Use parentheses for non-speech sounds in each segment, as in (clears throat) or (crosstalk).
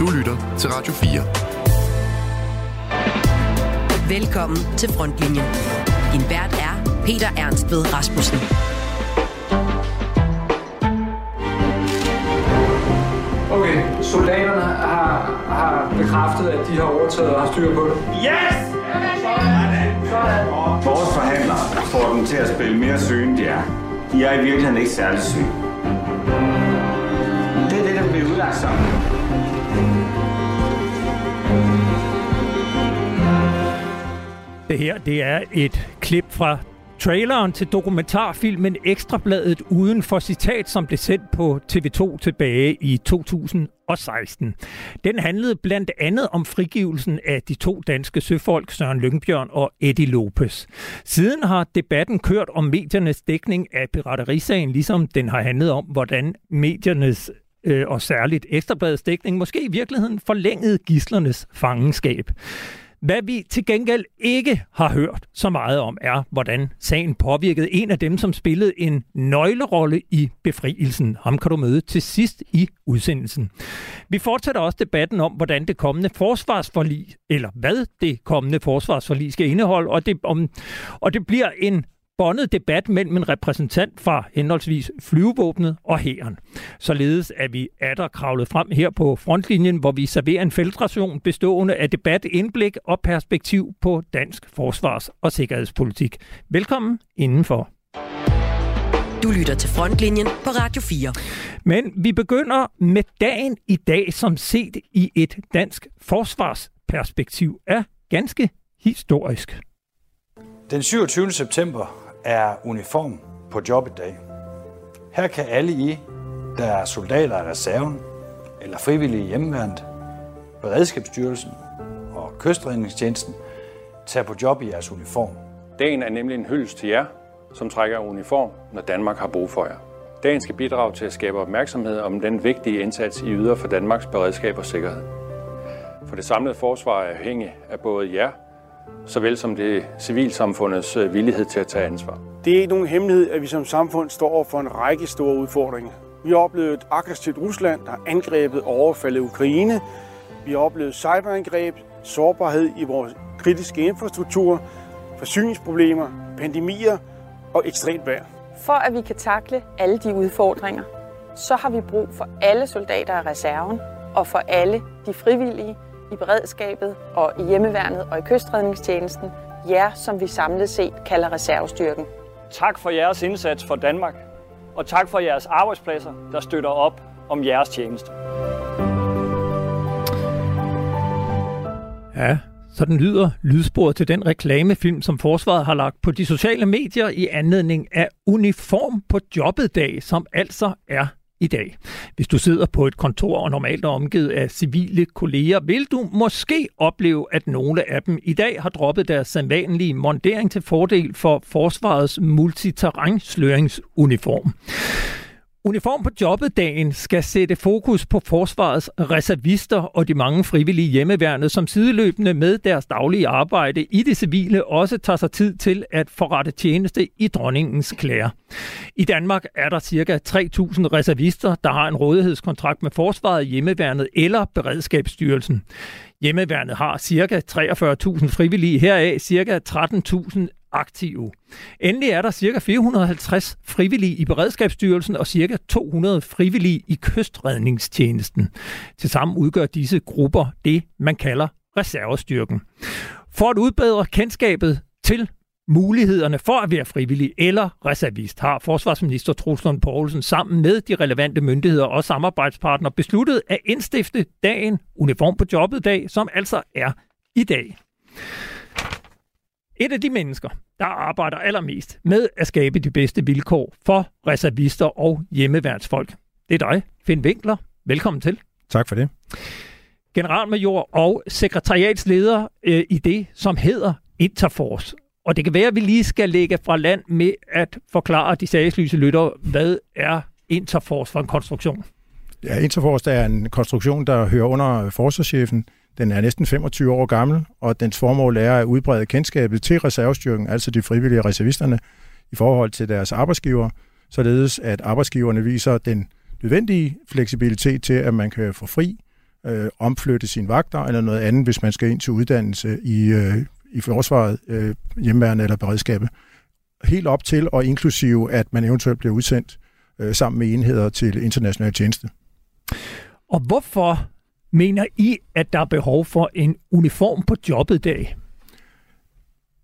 Du lytter til Radio 4. Velkommen til Frontlinjen. Din vært er Peter Ernst ved Rasmussen. Okay, soldaterne har, har bekræftet, at de har overtaget og har styr på det. Yes! Vores forhandlere får dem til at spille mere syge, end de er. De er i virkeligheden ikke særlig syge. Det er det, der bliver udlagt som. Det her, det er et klip fra traileren til dokumentarfilmen Ekstrabladet uden for citat, som blev sendt på TV2 tilbage i 2016. Den handlede blandt andet om frigivelsen af de to danske søfolk, Søren Lyngbjørn og Eddie Lopez. Siden har debatten kørt om mediernes dækning af piraterisagen, ligesom den har handlet om, hvordan mediernes øh, og særligt Ekstrabladets dækning måske i virkeligheden forlængede gislernes fangenskab. Hvad vi til gengæld ikke har hørt så meget om, er, hvordan sagen påvirkede en af dem, som spillede en nøglerolle i befrielsen. Ham kan du møde til sidst i udsendelsen. Vi fortsætter også debatten om, hvordan det kommende forsvarsforlig, eller hvad det kommende forsvarsforlig skal indeholde, og det, om, og det bliver en bondet debat mellem en repræsentant fra henholdsvis flyvevåbnet og hæren. Således er vi atter kravlet frem her på frontlinjen, hvor vi serverer en feltration bestående af debat, indblik og perspektiv på dansk forsvars- og sikkerhedspolitik. Velkommen indenfor. Du lytter til Frontlinjen på Radio 4. Men vi begynder med dagen i dag, som set i et dansk forsvarsperspektiv er ganske historisk. Den 27. september er uniform på job i dag. Her kan alle I, der er soldater af reserven eller frivillige i Beredskabsstyrelsen og Kystredningstjenesten, tage på job i jeres uniform. Dagen er nemlig en hyldest til jer, som trækker uniform, når Danmark har brug for jer. Dagen skal bidrage til at skabe opmærksomhed om den vigtige indsats, I yder for Danmarks beredskab og sikkerhed. For det samlede forsvar er afhængig af både jer såvel som det civilsamfundets øh, villighed til at tage ansvar. Det er ikke nogen hemmelighed, at vi som samfund står over for en række store udfordringer. Vi har oplevet et aggressivt Rusland, der har angrebet og overfaldet Ukraine. Vi har oplevet cyberangreb, sårbarhed i vores kritiske infrastruktur, forsyningsproblemer, pandemier og ekstremt vejr. For at vi kan takle alle de udfordringer, så har vi brug for alle soldater af reserven og for alle de frivillige, i beredskabet og i hjemmeværnet og i kystredningstjenesten, jer som vi samlet set kalder reservestyrken. Tak for jeres indsats for Danmark, og tak for jeres arbejdspladser, der støtter op om jeres tjeneste. Ja, sådan lyder lydsporet til den reklamefilm, som forsvaret har lagt på de sociale medier i anledning af Uniform på jobbet dag, som altså er i dag. Hvis du sidder på et kontor og normalt er omgivet af civile kolleger, vil du måske opleve, at nogle af dem i dag har droppet deres sædvanlige montering til fordel for forsvarets multiterrænsløringsuniform. Uniform på jobbet dagen skal sætte fokus på forsvarets reservister og de mange frivillige hjemmeværende, som sideløbende med deres daglige arbejde i det civile også tager sig tid til at forrette tjeneste i dronningens klæder. I Danmark er der ca. 3.000 reservister, der har en rådighedskontrakt med forsvaret, hjemmeværnet eller beredskabsstyrelsen. Hjemmeværnet har ca. 43.000 frivillige, heraf ca. 13.000 aktive. Endelig er der ca. 450 frivillige i Beredskabsstyrelsen og ca. 200 frivillige i Kystredningstjenesten. Tilsammen udgør disse grupper det, man kalder reservestyrken. For at udbedre kendskabet til mulighederne for at være frivillig eller reservist, har forsvarsminister Truslund Poulsen sammen med de relevante myndigheder og samarbejdspartnere besluttet at indstifte dagen Uniform på jobbet dag, som altså er i dag. Et af de mennesker, der arbejder allermest med at skabe de bedste vilkår for reservister og hjemmeværnsfolk, det er dig, Finn Winkler. Velkommen til. Tak for det. Generalmajor og sekretariatsleder øh, i det, som hedder Interforce. Og det kan være, at vi lige skal lægge fra land med at forklare de sagslyse lytter, hvad er Interforce for en konstruktion? Ja, Interforce er en konstruktion, der hører under forsvarschefen. Den er næsten 25 år gammel, og dens formål er at udbrede kendskabet til reservestyrken, altså de frivillige reservisterne, i forhold til deres arbejdsgiver, således at arbejdsgiverne viser den nødvendige fleksibilitet til, at man kan få fri øh, omflytte sine vagter eller noget andet, hvis man skal ind til uddannelse i, øh, i forsvaret, øh, hjemmeværende eller beredskabet. Helt op til og inklusive, at man eventuelt bliver udsendt øh, sammen med enheder til international tjeneste. Og hvorfor mener I, at der er behov for en uniform på jobbet dag?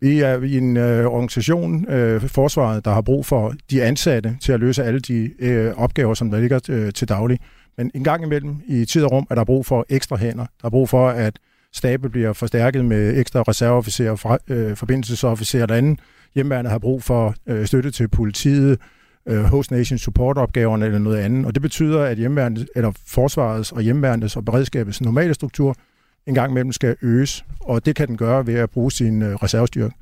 Vi er i en øh, organisation, øh, Forsvaret, der har brug for de ansatte til at løse alle de øh, opgaver, som der ligger øh, til daglig. Men en gang imellem i tid og rum er der brug for ekstra hænder. Der er brug for, at stabet bliver forstærket med ekstra reserveofficerer, fra, øh, forbindelsesofficerer og andet. Hjemmeværende har brug for øh, støtte til politiet, øh, host nation support opgaverne eller noget andet. Og det betyder, at hjemmeværende, eller forsvarets og hjemmeværendets og beredskabets normale struktur en gang imellem skal øges, og det kan den gøre ved at bruge sin øh, reservestyrke.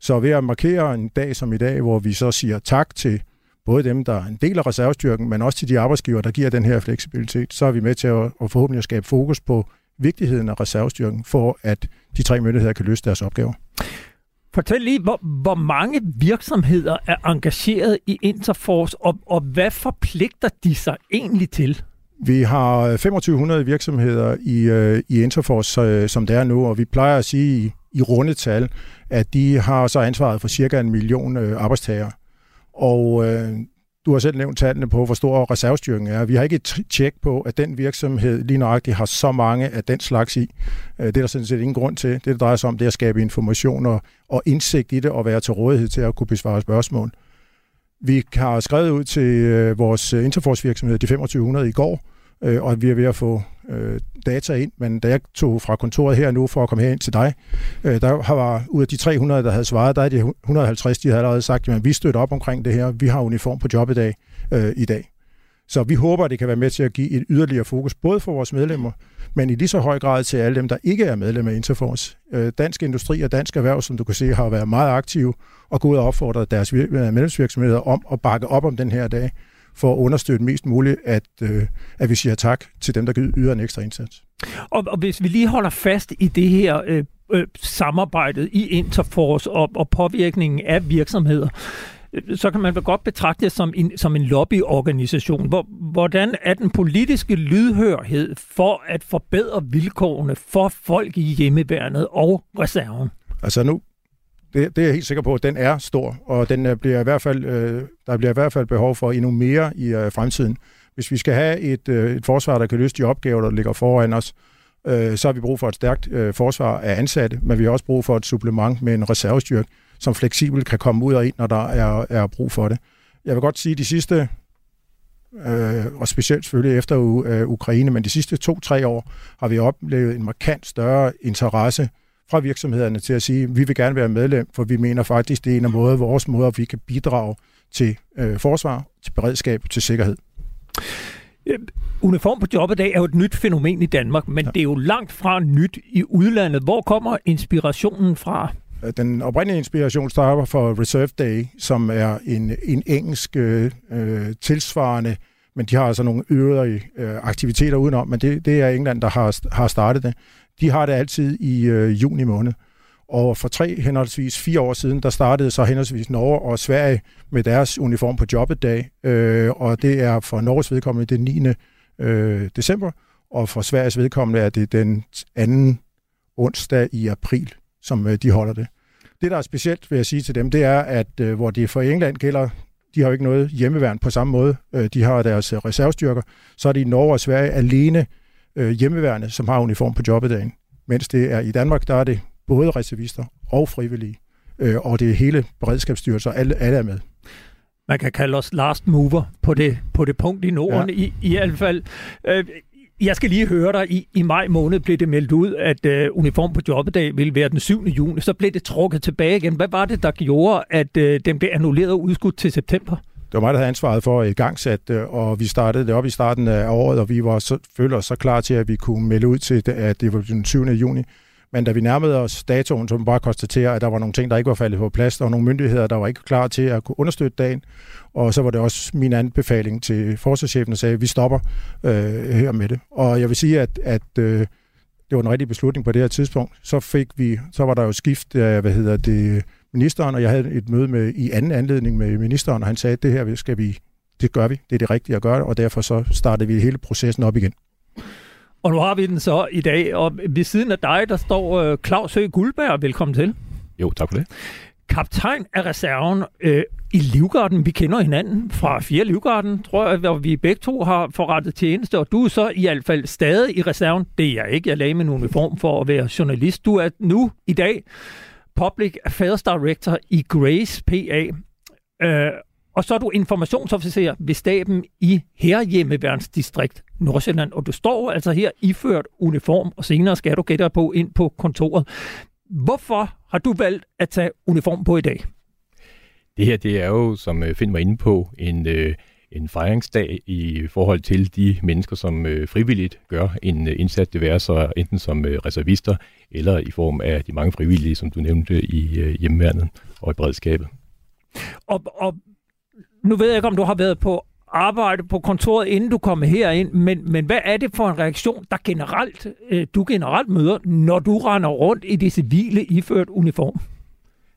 Så ved at markere en dag som i dag, hvor vi så siger tak til både dem, der er en del af reservestyrken, men også til de arbejdsgiver, der giver den her fleksibilitet, så er vi med til at, at forhåbentlig at skabe fokus på vigtigheden af reservestyrken, for at de tre myndigheder kan løse deres opgaver. Fortæl lige, hvor, hvor mange virksomheder er engageret i Interforce, og, og hvad forpligter de sig egentlig til? Vi har 2500 virksomheder i, øh, i Interforce, øh, som det er nu, og vi plejer at sige i, i runde tal, at de har så ansvaret for cirka en million øh, arbejdstagere. Og øh, du har selv nævnt tallene på, hvor stor reservestyringen er. Vi har ikke et tjek på, at den virksomhed lige nøjagtigt har så mange af den slags i. Øh, det er der sådan set ingen grund til. Det, det drejer sig om, det er at skabe information og, og indsigt i det, og være til rådighed til at kunne besvare spørgsmål. Vi har skrevet ud til øh, vores øh, Interforce-virksomhed, de 2500 i går, øh, og vi er ved at få øh, data ind, men da jeg tog fra kontoret her nu for at komme herind til dig, øh, der var ud af de 300, der havde svaret, der er de 150, de havde allerede sagt, at vi støtter op omkring det her, vi har uniform på job i dag. Øh, i dag. Så vi håber, at det kan være med til at give et yderligere fokus, både for vores medlemmer, men i lige så høj grad til alle dem, der ikke er medlem af Interforce. Øh, dansk Industri og Dansk Erhverv, som du kan se, har været meget aktive og gået og opfordret deres øh, medlemsvirksomheder om at bakke op om den her dag for at understøtte mest muligt, at, øh, at vi siger tak til dem, der yder en ekstra indsats. Og, og hvis vi lige holder fast i det her øh, øh, samarbejdet i Interforce og, og påvirkningen af virksomheder, øh, så kan man vel godt betragte det som en, som en lobbyorganisation. Hvor, hvordan er den politiske lydhørhed for at forbedre vilkårene for folk i hjemmeværnet og reserven? Altså nu, det, det er jeg helt sikker på, at den er stor, og den øh, bliver i hvert fald, øh, der bliver i hvert fald behov for endnu mere i øh, fremtiden. Hvis vi skal have et, øh, et forsvar, der kan løse de opgaver, der ligger foran os, øh, så har vi brug for et stærkt øh, forsvar af ansatte, men vi har også brug for et supplement med en reservestyrke, som fleksibelt kan komme ud og ind, når der er, er brug for det. Jeg vil godt sige, at de sidste, øh, og specielt selvfølgelig efter øh, Ukraine, men de sidste to-tre år har vi oplevet en markant større interesse fra virksomhederne til at sige, at vi vil gerne være medlem, for vi mener faktisk, det er en af måder, vores måder, vi kan bidrage til øh, forsvar, til beredskab, til sikkerhed. Uniform på job i dag er jo et nyt fænomen i Danmark, men ja. det er jo langt fra nyt i udlandet. Hvor kommer inspirationen fra? Den oprindelige inspiration starter for Reserve Day, som er en, en engelsk øh, tilsvarende, men de har altså nogle øvrige øh, aktiviteter udenom, men det, det er England, der har, har startet det de har det altid i øh, juni måned. Og for tre henholdsvis fire år siden, der startede så henholdsvis Norge og Sverige med deres uniform på jobbet dag. Øh, og det er for Norges vedkommende den 9. Øh, december, og for Sveriges vedkommende er det den anden onsdag i april, som øh, de holder det. Det, der er specielt, vil jeg sige til dem, det er, at øh, hvor det for England gælder, de har jo ikke noget hjemmeværn på samme måde, øh, de har deres øh, reservestyrker, så er det i Norge og Sverige alene øh, hjemmeværende, som har uniform på jobbedagen. Mens det er i Danmark, der er det både reservister og frivillige, øh, og det er hele beredskabsstyrelser, alle, alle er med. Man kan kalde os last mover på det, på det punkt i Norden, ja. i, i hvert fald. Øh, jeg skal lige høre dig, i, i maj måned blev det meldt ud, at øh, uniform på jobbedag ville være den 7. juni. Så blev det trukket tilbage igen. Hvad var det, der gjorde, at øh, den blev annulleret og udskudt til september? Det var mig, der havde ansvaret for at igangsætte det, og vi startede det op i starten af året, og vi var så, følte os så klar til, at vi kunne melde ud til, at det var den 7. juni. Men da vi nærmede os datoen, så man bare konstatere, at der var nogle ting, der ikke var faldet på plads. Der var nogle myndigheder, der var ikke klar til at kunne understøtte dagen. Og så var det også min anbefaling til forsvarschefen, der sagde, at vi stopper øh, her med det. Og jeg vil sige, at, at øh, det var en rigtig beslutning på det her tidspunkt. Så fik vi, så var der jo skift af, hvad hedder det, ministeren, og jeg havde et møde med i anden anledning med ministeren, og han sagde, at det her skal vi, det gør vi, det er det rigtige at gøre, og derfor så startede vi hele processen op igen. Og nu har vi den så i dag, og ved siden af dig, der står øh, Claus Høgh Guldberg. Velkommen til. Jo, tak for det. Kaptajn af reserven øh, i Livgarden. Vi kender hinanden fra fire Livgarden, tror jeg, hvor vi begge to har forrettet tjeneste, og du er så i hvert fald stadig i reserven. Det er jeg ikke. Jeg lagde min uniform for at være journalist. Du er nu i dag Public Affairs Director i Grace PA. Øh, og så er du informationsofficer ved staben i Herhjemmeværnsdistrikt Nordsjælland, og du står altså her iført uniform, og senere skal du gætte på ind på kontoret. Hvorfor har du valgt at tage uniform på i dag? Det her det er jo, som øh, Finn var inde på, en, øh, en fejringsdag i forhold til de mennesker, som øh, frivilligt gør en øh, indsats, det være så enten som øh, reservister eller i form af de mange frivillige, som du nævnte i øh, hjemmeværnet og i beredskabet. Og, og nu ved jeg ikke, om du har været på arbejde på kontoret, inden du kommer herind, men, men hvad er det for en reaktion, der generelt, øh, du generelt møder, når du render rundt i det civile iført uniform?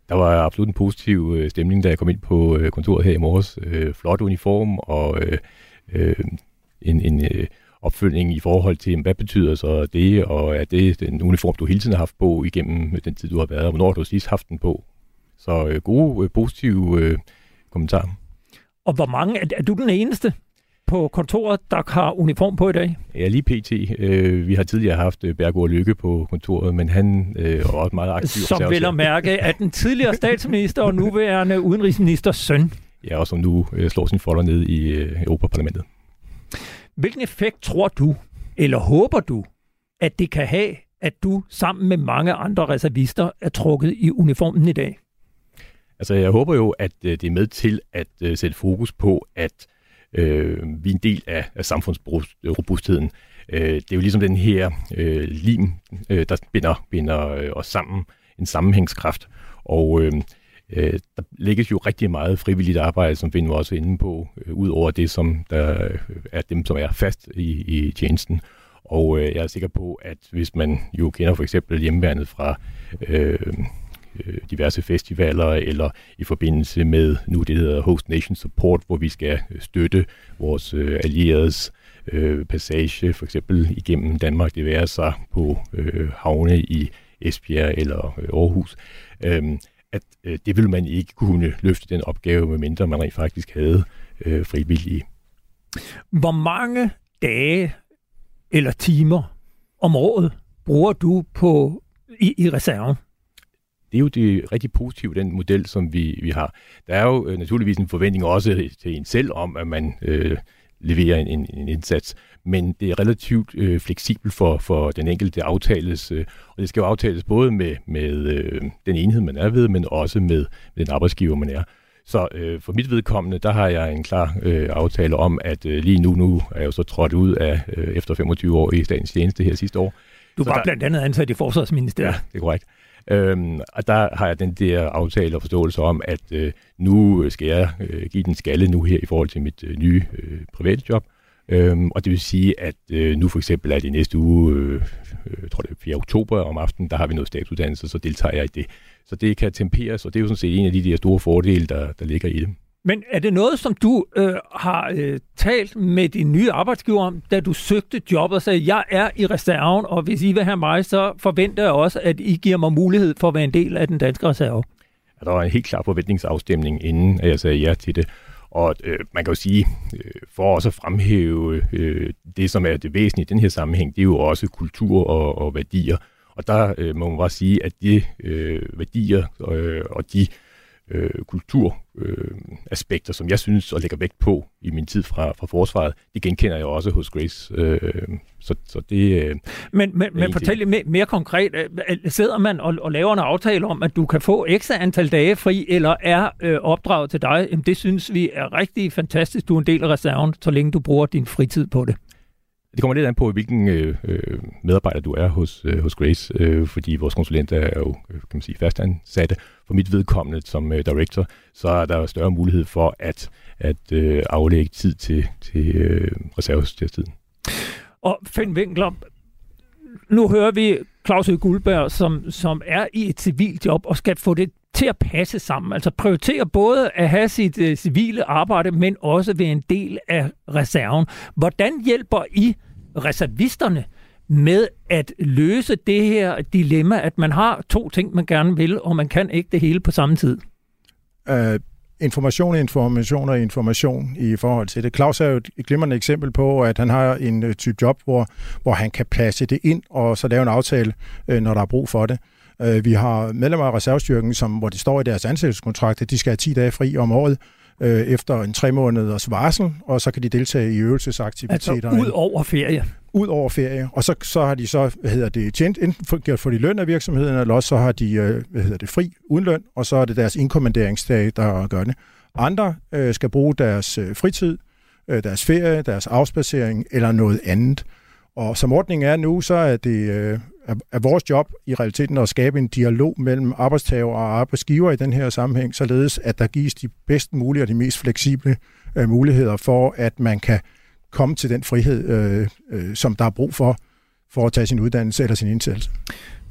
Der var absolut en positiv øh, stemning, da jeg kom ind på øh, kontoret her i morges. Øh, flot uniform og øh, øh, en, en øh, opfølgning i forhold til, hvad betyder så det, og er det den uniform, du hele tiden har haft på igennem den tid, du har været, og hvornår har du sidst haft den på? Så øh, gode, øh, positive øh, kommentarer. Og hvor mange? Er, er du den eneste på kontoret, der har uniform på i dag? Ja, lige pt. Øh, vi har tidligere haft øh, Bergård Lykke på kontoret, men han øh, er også meget aktiv. Som vil at mærke, at den tidligere statsminister og nuværende udenrigsministers søn. Ja, og som nu øh, slår sin folder ned i øh, Europaparlamentet. Hvilken effekt tror du, eller håber du, at det kan have, at du sammen med mange andre reservister er trukket i uniformen i dag? Altså, jeg håber jo, at øh, det er med til at øh, sætte fokus på, at øh, vi er en del af, af samfundsrobustheden. Øh, det er jo ligesom den her øh, lim, øh, der binder, binder øh, os sammen, en sammenhængskraft. Og øh, øh, der lægges jo rigtig meget frivilligt arbejde, som vi også inde på, øh, ud over det, som der øh, er dem, som er fast i, i tjenesten. Og øh, jeg er sikker på, at hvis man jo kender for eksempel hjemmeværnet fra øh, øh, diverse festivaler, eller i forbindelse med nu det hedder Host Nation Support, hvor vi skal øh, støtte vores øh, allieredes øh, passage, for eksempel igennem Danmark, det være sig på øh, havne i Esbjerg eller øh, Aarhus, øh, at øh, det ville man ikke kunne løfte den opgave, medmindre man rent faktisk havde øh, frivillige. Hvor mange dage eller timer om året bruger du på i, i reserven? Det er jo det rigtig positive, den model, som vi, vi har. Der er jo øh, naturligvis en forventning også til en selv om, at man øh, leverer en, en, en indsats, men det er relativt øh, fleksibelt for, for den enkelte aftales, øh, og det skal jo aftales både med, med øh, den enhed, man er ved, men også med, med den arbejdsgiver, man er. Så øh, for mit vedkommende, der har jeg en klar øh, aftale om, at øh, lige nu, nu er jeg jo så trådt ud af øh, efter 25 år i statens tjeneste her sidste år. Du var der, blandt andet ansat i Forsvarsministeriet. Ja, det er korrekt. Øhm, og der har jeg den der aftale og forståelse om, at øh, nu skal jeg øh, give den skalle nu her i forhold til mit øh, nye øh, private job. Øhm, og det vil sige, at øh, nu for eksempel er det næste uge, øh, jeg tror det er 4. oktober om aftenen, der har vi noget statsuddannelse, så deltager jeg i det. Så det kan temperes, og det er jo sådan set en af de der store fordele, der, der ligger i det. Men er det noget, som du øh, har øh, talt med din nye arbejdsgiver om, da du søgte job og sagde, jeg er i reserven, og hvis I vil have mig, så forventer jeg også, at I giver mig mulighed for at være en del af den danske reserve? Ja, der var en helt klar forventningsafstemning, inden jeg sagde ja til det. Og øh, man kan jo sige, øh, for også at fremhæve øh, det, som er det væsentlige i den her sammenhæng, det er jo også kultur og, og værdier. Og der øh, må man bare sige, at de øh, værdier øh, og de øh, kulturaspekter, øh, som jeg synes og lægger vægt på i min tid fra, fra forsvaret, det genkender jeg også hos Grace. Øh, så, så det, øh, men men, men fortæl lidt mere, mere konkret. Øh, sidder man og, og laver en aftale om, at du kan få ekstra antal dage fri, eller er øh, opdraget til dig? Jamen, det synes vi er rigtig fantastisk. Du er en del af reserven, så længe du bruger din fritid på det. Det kommer lidt an på, hvilken øh, øh, medarbejder du er hos, øh, hos Grace, øh, fordi vores konsulenter er jo øh, kan man sige, fastansatte. For mit vedkommende som øh, director, så er der større mulighed for at, at øh, aflægge tid til, til øh, reservetiden. Og Finn Winkler, nu hører vi Claus Guldberg, som, som er i et civilt job og skal få det til at passe sammen. Altså prioritere både at have sit øh, civile arbejde, men også være en del af reserven. Hvordan hjælper I reservisterne med at løse det her dilemma, at man har to ting, man gerne vil, og man kan ikke det hele på samme tid? Uh, information, information og information i forhold til det. Claus er jo et glimrende eksempel på, at han har en øh, type job, hvor, hvor han kan passe det ind, og så lave en aftale, øh, når der er brug for det. Vi har medlemmer af reservestyrken, som, hvor det står i deres ansættelseskontrakt, at de skal have 10 dage fri om året, øh, efter en tre måneders varsel, og så kan de deltage i øvelsesaktiviteter. Altså ud over ferie? Ud over ferie. Og så, så har de så, hvad hedder det, tjent, enten for, for de løn af virksomheden, eller også så har de, øh, hvad hedder det, fri uden løn, og så er det deres inkommanderingsdag, der gør det. Andre øh, skal bruge deres øh, fritid, øh, deres ferie, deres afspacering eller noget andet. Og som ordningen er nu, så er det øh, er vores job i realiteten at skabe en dialog mellem arbejdstager og arbejdsgiver i den her sammenhæng, således at der gives de bedst mulige og de mest fleksible øh, muligheder for, at man kan komme til den frihed, øh, øh, som der er brug for, for at tage sin uddannelse eller sin indsættelse.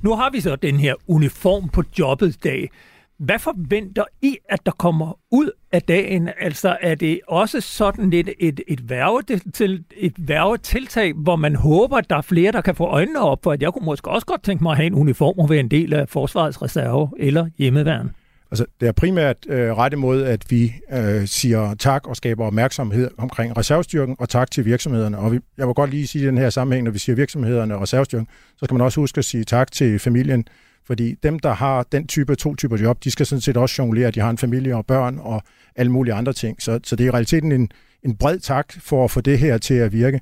Nu har vi så den her uniform på jobbet dag. Hvad forventer I, at der kommer ud af dagen? Altså er det også sådan lidt et, et, værve til, et værvetiltag, hvor man håber, at der er flere, der kan få øjnene op for, at jeg kunne måske også godt tænke mig at have en uniform og være en del af forsvarets reserve eller hjemmeværn? Altså, det er primært øh, rette mod, at vi øh, siger tak og skaber opmærksomhed omkring reservestyrken, og tak til virksomhederne. Og vi, jeg vil godt lige sige i den her sammenhæng, når vi siger virksomhederne og reservestyrken, så skal man også huske at sige tak til familien, fordi dem, der har den type, to typer job, de skal sådan set også jonglere, at de har en familie og børn og alle mulige andre ting. Så, så det er i realiteten en, en bred tak for at få det her til at virke.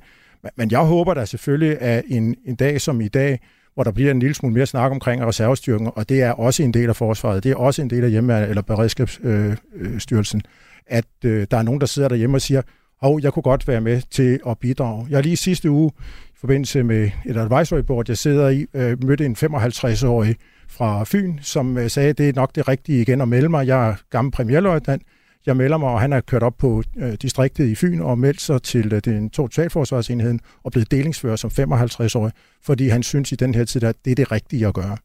Men jeg håber da selvfølgelig, at en, en dag som i dag, hvor der bliver en lille smule mere snak omkring reservestyrken, og det er også en del af forsvaret, det er også en del af hjemme eller beredskabsstyrelsen, øh, at øh, der er nogen, der sidder derhjemme og siger, og jeg kunne godt være med til at bidrage. Jeg lige sidste uge, i forbindelse med et advisory board, jeg sidder i, øh, mødte en 55-årig fra Fyn, som øh, sagde, det er nok det rigtige igen at melde mig. Jeg er gammel premierløjtnant. Jeg melder mig, og han er kørt op på øh, distriktet i Fyn og meldt sig til øh, den totalforsvarsenheden og blevet delingsfører som 55-årig, fordi han synes i den her tid, at det er det rigtige at gøre.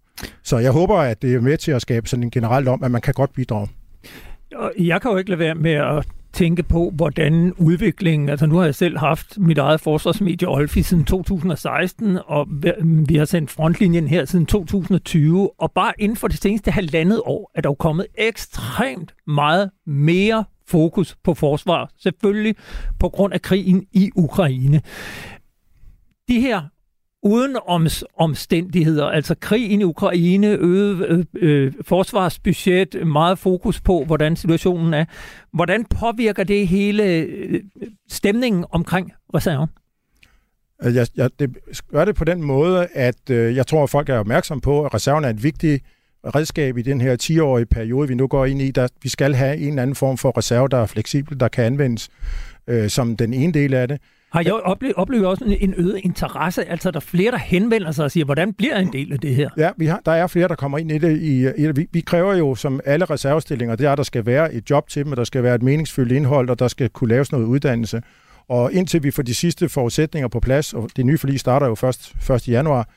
Så jeg håber, at det er med til at skabe sådan en generelt om, at man kan godt bidrage. Jeg kan jo ikke lade være med at tænke på, hvordan udviklingen, altså nu har jeg selv haft mit eget forsvarsmedie Olfi siden 2016, og vi har sendt frontlinjen her siden 2020, og bare inden for det seneste halvandet år er der jo kommet ekstremt meget mere fokus på forsvar, selvfølgelig på grund af krigen i Ukraine. De her uden omstændigheder, altså krigen i Ukraine, øget øh, øh, forsvarsbudget, meget fokus på, hvordan situationen er. Hvordan påvirker det hele øh, stemningen omkring reserven? Øh, jeg, jeg det gør det på den måde, at øh, jeg tror, at folk er opmærksom på, at reserven er et vigtigt redskab i den her 10-årige periode, vi nu går ind i. Der, vi skal have en eller anden form for reserve, der er fleksibel, der kan anvendes øh, som den ene del af det. Har jeg oplevet, oplevet også en øget interesse? Altså, der er flere, der henvender sig og siger, hvordan bliver en del af det her? Ja, vi har, der er flere, der kommer ind i det. I, i. Vi, vi kræver jo, som alle reservestillinger, det er, at der skal være et job til dem, og der skal være et meningsfyldt indhold, og der skal kunne laves noget uddannelse. Og indtil vi får de sidste forudsætninger på plads, og det nye forlig starter jo først 1. januar,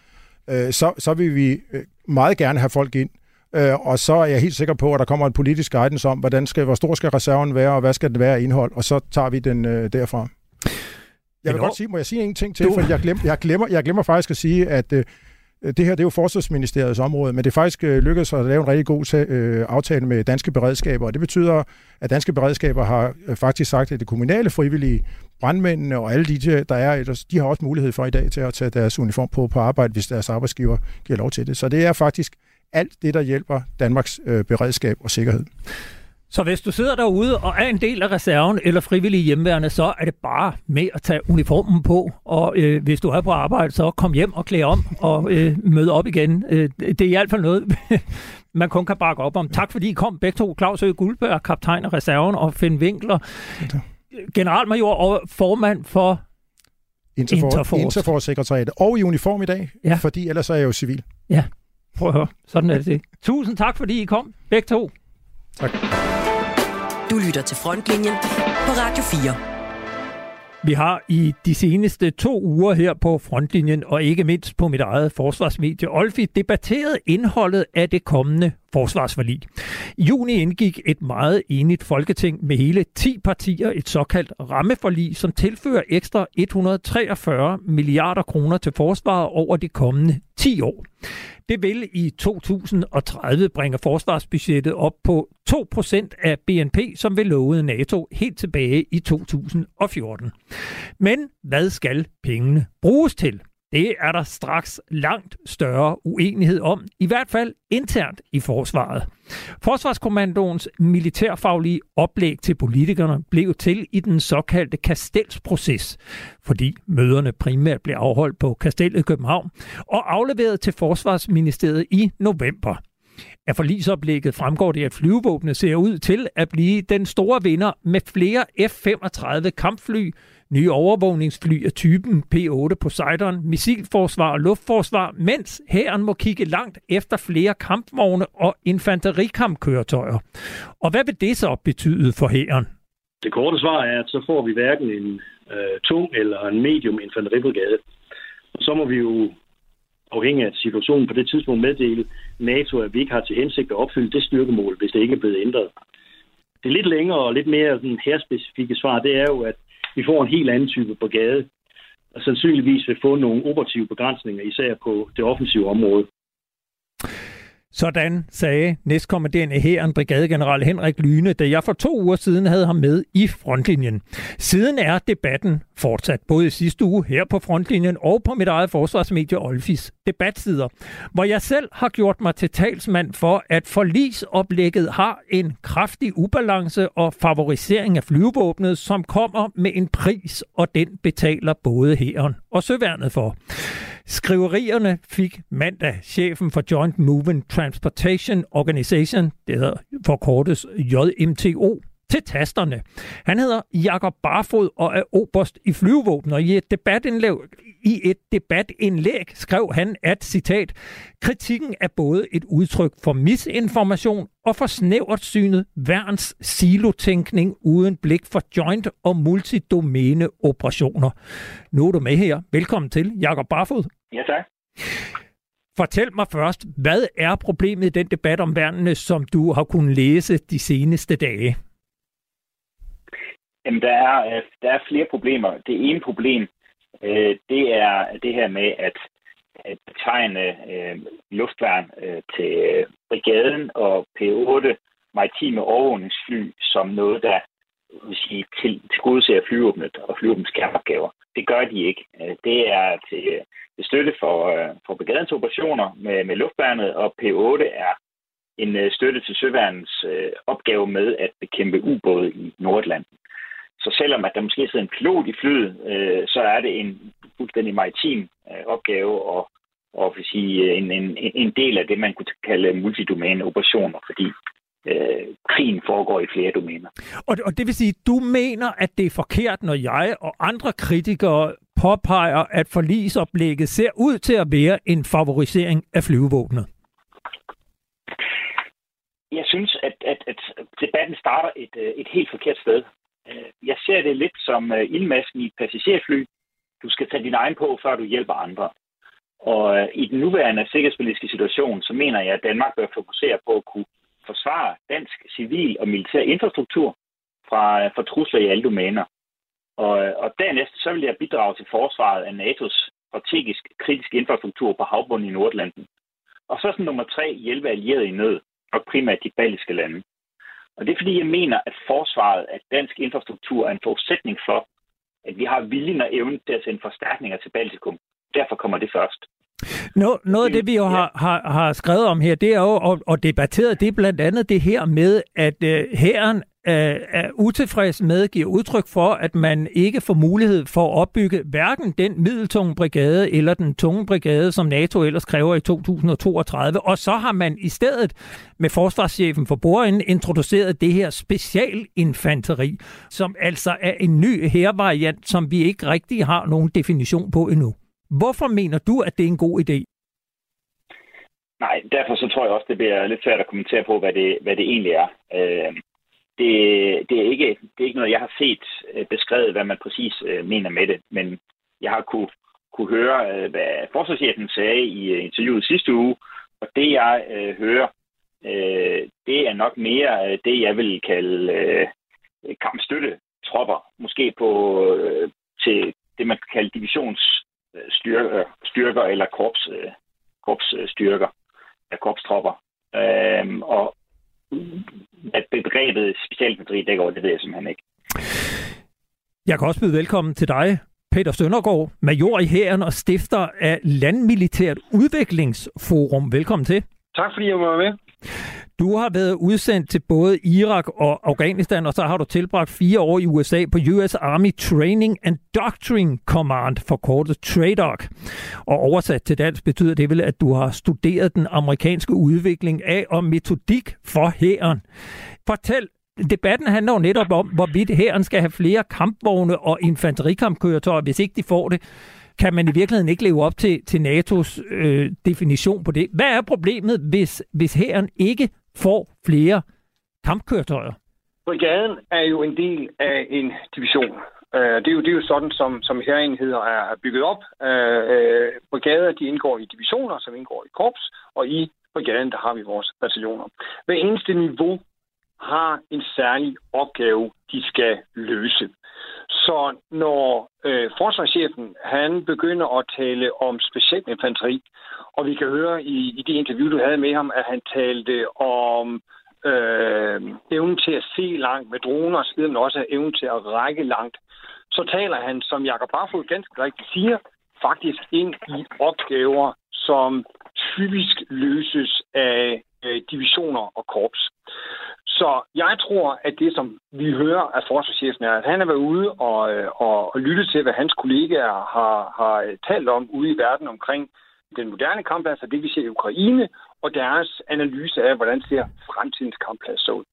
øh, så, så vil vi øh, meget gerne have folk ind. Øh, og så er jeg helt sikker på, at der kommer en politisk guidance om, hvordan skal, hvor stor skal reserven være, og hvad skal den være indhold, og så tager vi den øh, derfra. Jeg vil godt sige, må jeg sige en ting til, du... for jeg glemmer, jeg, glemmer, jeg glemmer faktisk at sige, at øh, det her det er jo Forsvarsministeriets område, men det er faktisk øh, lykkedes at lave en rigtig god øh, aftale med danske beredskaber, og det betyder, at danske beredskaber har øh, faktisk sagt, at det kommunale frivillige brandmændene og alle de, der er, de har også mulighed for i dag til at tage deres uniform på på arbejde, hvis deres arbejdsgiver giver lov til det. Så det er faktisk alt det, der hjælper Danmarks øh, beredskab og sikkerhed. Så hvis du sidder derude og er en del af reserven eller frivillige hjemmeværende, så er det bare med at tage uniformen på. Og øh, hvis du er på arbejde, så kom hjem og klæde om og øh, møde op igen. Øh, det er i hvert fald noget, (laughs) man kun kan bakke op om. Tak fordi I kom begge to. Claus Øge Guldberg, kaptajn af reserven, og Finn Winkler, generalmajor og formand for Interfor, Interforce. Interforce-sekretariatet. Og i uniform i dag, ja. fordi ellers er jeg jo civil. Ja, prøv at høre. Sådan er det. Tusind tak, fordi I kom, begge to. Tak. Du lytter til Frontlinjen på Radio 4. Vi har i de seneste to uger her på Frontlinjen, og ikke mindst på mit eget forsvarsmedie Olfi, debatteret indholdet af det kommende forsvarsforlig. I juni indgik et meget enigt folketing med hele 10 partier et såkaldt rammeforlig, som tilfører ekstra 143 milliarder kroner til forsvaret over de kommende 10 år. Det vil i 2030 bringe forsvarsbudgettet op på 2% af BNP, som vil lovede NATO helt tilbage i 2014. Men hvad skal pengene bruges til? Det er der straks langt større uenighed om, i hvert fald internt i forsvaret. Forsvarskommandoens militærfaglige oplæg til politikerne blev til i den såkaldte Kastelsproces, fordi møderne primært blev afholdt på Kastellet i København og afleveret til Forsvarsministeriet i november. Af forlisoplægget fremgår det, at flyvevåbnet ser ud til at blive den store vinder med flere F-35 kampfly, nye overvågningsfly af typen P-8 Poseidon, missilforsvar og luftforsvar, mens hæren må kigge langt efter flere kampvogne og infanterikampkøretøjer. Og hvad vil det så betyde for hæren? Det korte svar er, at så får vi hverken en øh, tung eller en medium infanteribrigade. Og så må vi jo afhængig af situationen på det tidspunkt meddele NATO, at vi ikke har til hensigt at opfylde det styrkemål, hvis det ikke er blevet ændret. Det lidt længere og lidt mere sådan herspecifikke svar, det er jo, at vi får en helt anden type brigade, og sandsynligvis vil få nogle operative begrænsninger, især på det offensive område. Sådan sagde næstkommanderende hæren, brigadegeneral Henrik Lyne, da jeg for to uger siden havde ham med i frontlinjen. Siden er debatten fortsat, både i sidste uge her på frontlinjen og på mit eget forsvarsmedie Olfis debatsider, hvor jeg selv har gjort mig til talsmand for, at forlisoplægget har en kraftig ubalance og favorisering af flyvevåbnet, som kommer med en pris, og den betaler både hæren og søværnet for. Skriverierne fik mandag chefen for Joint Movement Transportation Organization, det hedder forkortes JMTO, til tasterne. Han hedder Jakob Barfod og er oberst i flyvevåbnet, og i et debatindlæg, i et debatindlæg skrev han, at citat, kritikken er både et udtryk for misinformation og for snævert synet værns silotænkning uden blik for joint og multidomæne operationer. Nu er du med her. Velkommen til, Jakob Barfod. Ja, tak. Fortæl mig først, hvad er problemet i den debat om værnene, som du har kunnet læse de seneste dage? Jamen, der er, øh, der er flere problemer. Det ene problem, øh, det er det her med at, at betegne øh, luftværn øh, til brigaden og P8 maritime overvågningsfly som noget, der vil sige, til, til gode flyvåbnet og flyvåbnets kerneopgaver. Det gør de ikke. Øh, det er til, til støtte for, øh, for brigadens operationer med, med luftværnet, og P8 er en støtte til søværnens øh, opgave med at bekæmpe ubåde i Nordlanden. Så selvom at der måske sidder en pilot i flyet, øh, så er det en fuldstændig maritim øh, opgave og, og vil sige, en, en, en del af det, man kunne kalde multidomæne operationer, fordi øh, krigen foregår i flere domæner. Og, og det vil sige, du mener, at det er forkert, når jeg og andre kritikere påpeger, at forlisoplægget ser ud til at være en favorisering af flyvevåbnet? Jeg synes, at, at, at debatten starter et, øh, et helt forkert sted. Øh, jeg ser det lidt som øh, ildmasken i et passagerfly. Du skal tage din egen på, før du hjælper andre. Og øh, i den nuværende sikkerhedspolitiske situation, så mener jeg, at Danmark bør fokusere på at kunne forsvare dansk civil og militær infrastruktur fra, fra trusler i alle domæner. Og, og dernæst så vil jeg bidrage til forsvaret af NATO's strategisk kritiske infrastruktur på havbunden i Nordlanden. Og så som nummer tre hjælpe allierede i nød, og primært de baltiske lande. Og det er fordi, jeg mener, at forsvaret af dansk infrastruktur er en forudsætning for, at vi har viljen og evnen til at sende forstærkninger til Baltikum. Derfor kommer det først. Nå, noget af det, vi jo har, har, har skrevet om her, det er jo, og, og debatteret, det er blandt andet det her med, at øh, hæren øh, er utilfreds med, giver udtryk for, at man ikke får mulighed for at opbygge hverken den middeltunge brigade eller den tunge brigade, som NATO ellers kræver i 2032. Og så har man i stedet med forsvarschefen for Boren introduceret det her specialinfanteri, som altså er en ny hervariant, som vi ikke rigtig har nogen definition på endnu. Hvorfor mener du, at det er en god idé? Nej, derfor så tror jeg også, det bliver lidt svært at kommentere på, hvad det, hvad det egentlig er. Øh, det, det, er ikke, det er ikke noget, jeg har set øh, beskrevet, hvad man præcis øh, mener med det, men jeg har kunne, kunne høre, øh, hvad forsvarschefen sagde i øh, interviewet sidste uge, og det jeg øh, hører, øh, det er nok mere øh, det, jeg vil kalde øh, kampstøttetropper. Måske på øh, til det, man kan kalde divisionsstyrker øh, styrker, eller korps, øh, korpsstyrker, øh, korpstropper. Øh, og at begrebet specialinfanteri dækker over, det ved jeg simpelthen ikke. Jeg kan også byde velkommen til dig, Peter Søndergaard, major i hæren og stifter af Landmilitært Udviklingsforum. Velkommen til. Tak fordi jeg var med. Du har været udsendt til både Irak og Afghanistan, og så har du tilbragt fire år i USA på US Army Training and Doctrine Command, forkortet TRADOC. Og oversat til dansk betyder det vel, at du har studeret den amerikanske udvikling af og metodik for hæren. Fortæl, debatten handler jo netop om, hvorvidt hæren skal have flere kampvogne og infanterikampkøretøjer, hvis ikke de får det kan man i virkeligheden ikke leve op til, til NATO's øh, definition på det. Hvad er problemet, hvis, hvis hæren ikke får flere kampkøretøjer? Brigaden er jo en del af en division. Øh, det, er jo, det er jo sådan, som, som herenheder er bygget op. Uh, brigader de indgår i divisioner, som indgår i korps, og i brigaden der har vi vores bataljoner. Hver eneste niveau har en særlig opgave, de skal løse. Så når øh, forsvarschefen han begynder at tale om specialinfanteri, og vi kan høre i, i det interview, du havde med ham, at han talte om øh, evnen til at se langt med droner osv., men også evnen til at række langt, så taler han, som Jakob Barfod ganske rigtigt siger, faktisk ind i opgaver, som typisk løses af øh, divisioner og korps. Så jeg tror, at det, som vi hører af forsvarschefen, er, at han har været ude og, øh, og, og lytte til, hvad hans kollegaer har, har talt om ude i verden omkring den moderne kampplads, og det vi ser i Ukraine, og deres analyse af, hvordan ser fremtidens kampplads så ud.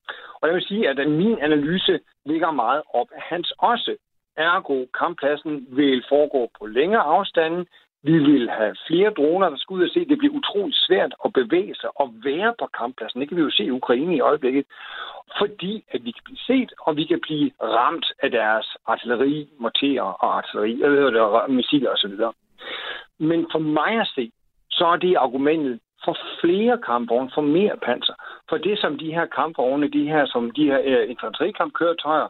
Og jeg vil sige, at min analyse ligger meget op af hans også. Ergo, kamppladsen vil foregå på længere afstande. Vi vil have flere droner, der skal ud og se. Det bliver utroligt svært at bevæge sig og være på kamppladsen. Det kan vi jo se i Ukraine i øjeblikket. Fordi at vi kan blive set, og vi kan blive ramt af deres artilleri, morterer og artilleri, eller det, missiler osv. Men for mig at se, så er det argumentet for flere kampvogne, for mere panser. For det, som de her kampvogne, de her, som de her uh, infanterikampkøretøjer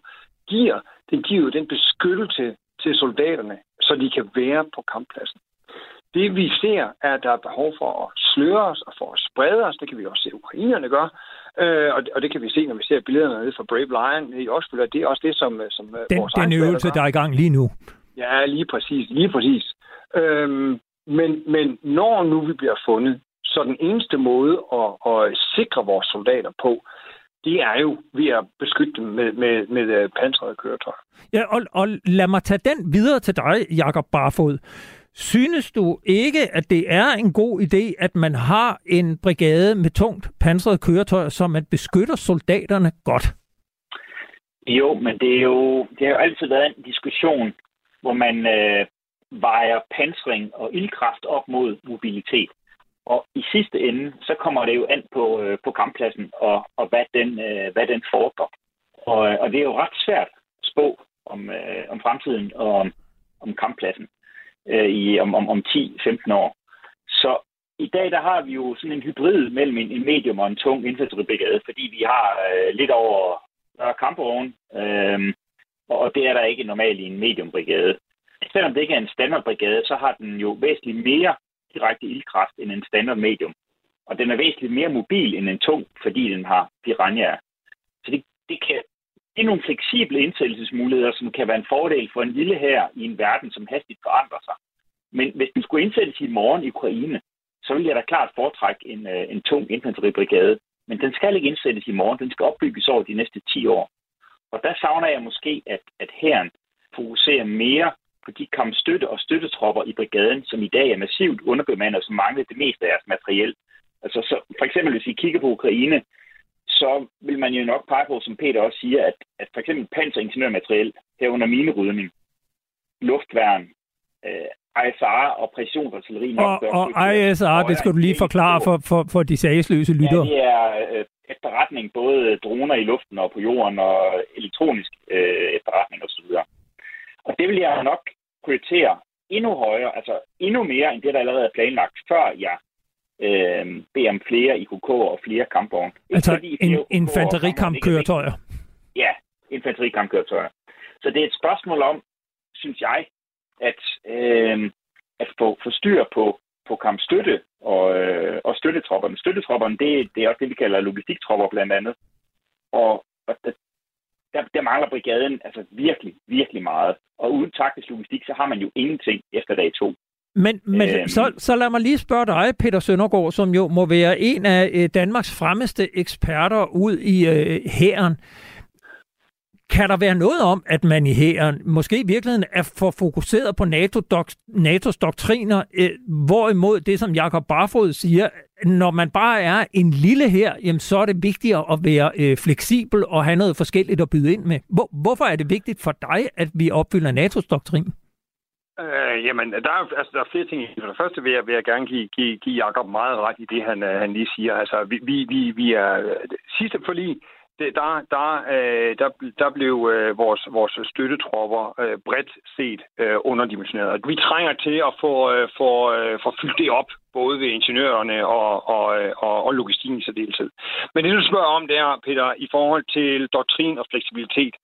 giver, det giver jo den beskyttelse til soldaterne, så de kan være på kamppladsen. Det vi ser, er, at der er behov for at sløre os og for at sprede os. Det kan vi også se, at ukrainerne gør. Øh, og, og det kan vi se, når vi ser billederne nede fra Brave Lion i Oslo. Det er også det, som, som den, vores Den øvelse, der er i gang lige nu. Ja, lige præcis. Lige præcis. Øhm, men, men når nu vi bliver fundet, så den eneste måde at, at sikre vores soldater på, det er jo ved at beskytte dem med, med, med øh, pansrede køretøjer. Ja, og, og lad mig tage den videre til dig, Jakob Barfod. Synes du ikke, at det er en god idé, at man har en brigade med tungt pansret køretøj, så man beskytter soldaterne godt? Jo, men det, er jo, det har jo altid været en diskussion, hvor man øh, vejer pansring og ildkraft op mod mobilitet. Og i sidste ende, så kommer det jo an på, øh, på kamppladsen og, og hvad, den, øh, hvad den foregår. Og, og det er jo ret svært at spå om, øh, om fremtiden og om, om kamppladsen øh, i, om, om, om 10-15 år. Så i dag der har vi jo sådan en hybrid mellem en, en medium og en tung infanteribrigade, fordi vi har øh, lidt over kampvogn, øh, og det er der ikke normalt i en mediumbrigade. Selvom det ikke er en standardbrigade, så har den jo væsentligt mere direkte ildkraft end en standard medium. Og den er væsentligt mere mobil end en tung, fordi den har piranha. Så det, det kan det nogle fleksible indsættelsesmuligheder, som kan være en fordel for en lille her i en verden, som hastigt forandrer sig. Men hvis den skulle indsættes i morgen i Ukraine, så vil jeg da klart foretrække en, øh, en tung infanteribrigade. Men den skal ikke indsættes i morgen. Den skal opbygges over de næste 10 år. Og der savner jeg måske, at, at herren fokuserer mere på de kampstøtte og støttetropper i brigaden, som i dag er massivt underbemandet og som mangler det meste af deres materiel. Altså, så for eksempel hvis vi kigger på Ukraine, så vil man jo nok pege på, som Peter også siger, at, at for eksempel panseringeniørmateriel, herunder minerydning, luftværn, øh, ISR og præcisionsartilleri nok Og, og ISR, det skal du lige forklare for, for, for de sagsløse lyttere. Ja, det er øh, efterretning, både droner i luften og på jorden, og elektronisk øh, efterretning osv. Og det vil jeg nok prioritere endnu højere, altså endnu mere end det, der allerede er planlagt, før jeg øh, bede om flere IKK og flere kampvogne. Altså en, infanterikampkøretøjer? Ja, infanterikampkøretøjer. Så det er et spørgsmål om, synes jeg, at, øh, at få, få styr på, på kampstøtte og, øh, og støttetropperne. Støttetropperne, det, det er også det, vi kalder logistiktropper blandt andet. Og, og der, der, der mangler brigaden altså virkelig, virkelig meget. Og uden taktisk logistik, så har man jo ingenting efter dag to. Men, men øhm. så, så lad mig lige spørge dig, Peter Søndergaard, som jo må være en af øh, Danmarks fremmeste eksperter ud i øh, hæren. Kan der være noget om, at man i hæren måske i virkeligheden er for fokuseret på NATO dok- NATO's doktriner, øh, hvorimod det, som Jakob Barfod siger, når man bare er en lille her, jamen, så er det vigtigere at være øh, fleksibel og have noget forskelligt at byde ind med. Hvor, hvorfor er det vigtigt for dig, at vi opfylder NATO's doktrin? Øh, jamen, der er, altså, der er flere ting. For det første vil jeg, vil jeg gerne give, give, give Jacob meget ret i det, han, øh, han lige siger. Altså, vi, vi, vi, er... Sidste forlig, det, der, der, øh, der, der blev øh, vores, vores støttetropper øh, bredt set øh, underdimensioneret. Vi trænger til at få, øh, få, øh, få fyldt det op, både ved ingeniørerne og, og, øh, og, og logistikken i særdeleshed. Men det, du spørger om, det er, Peter, i forhold til doktrin og fleksibilitet.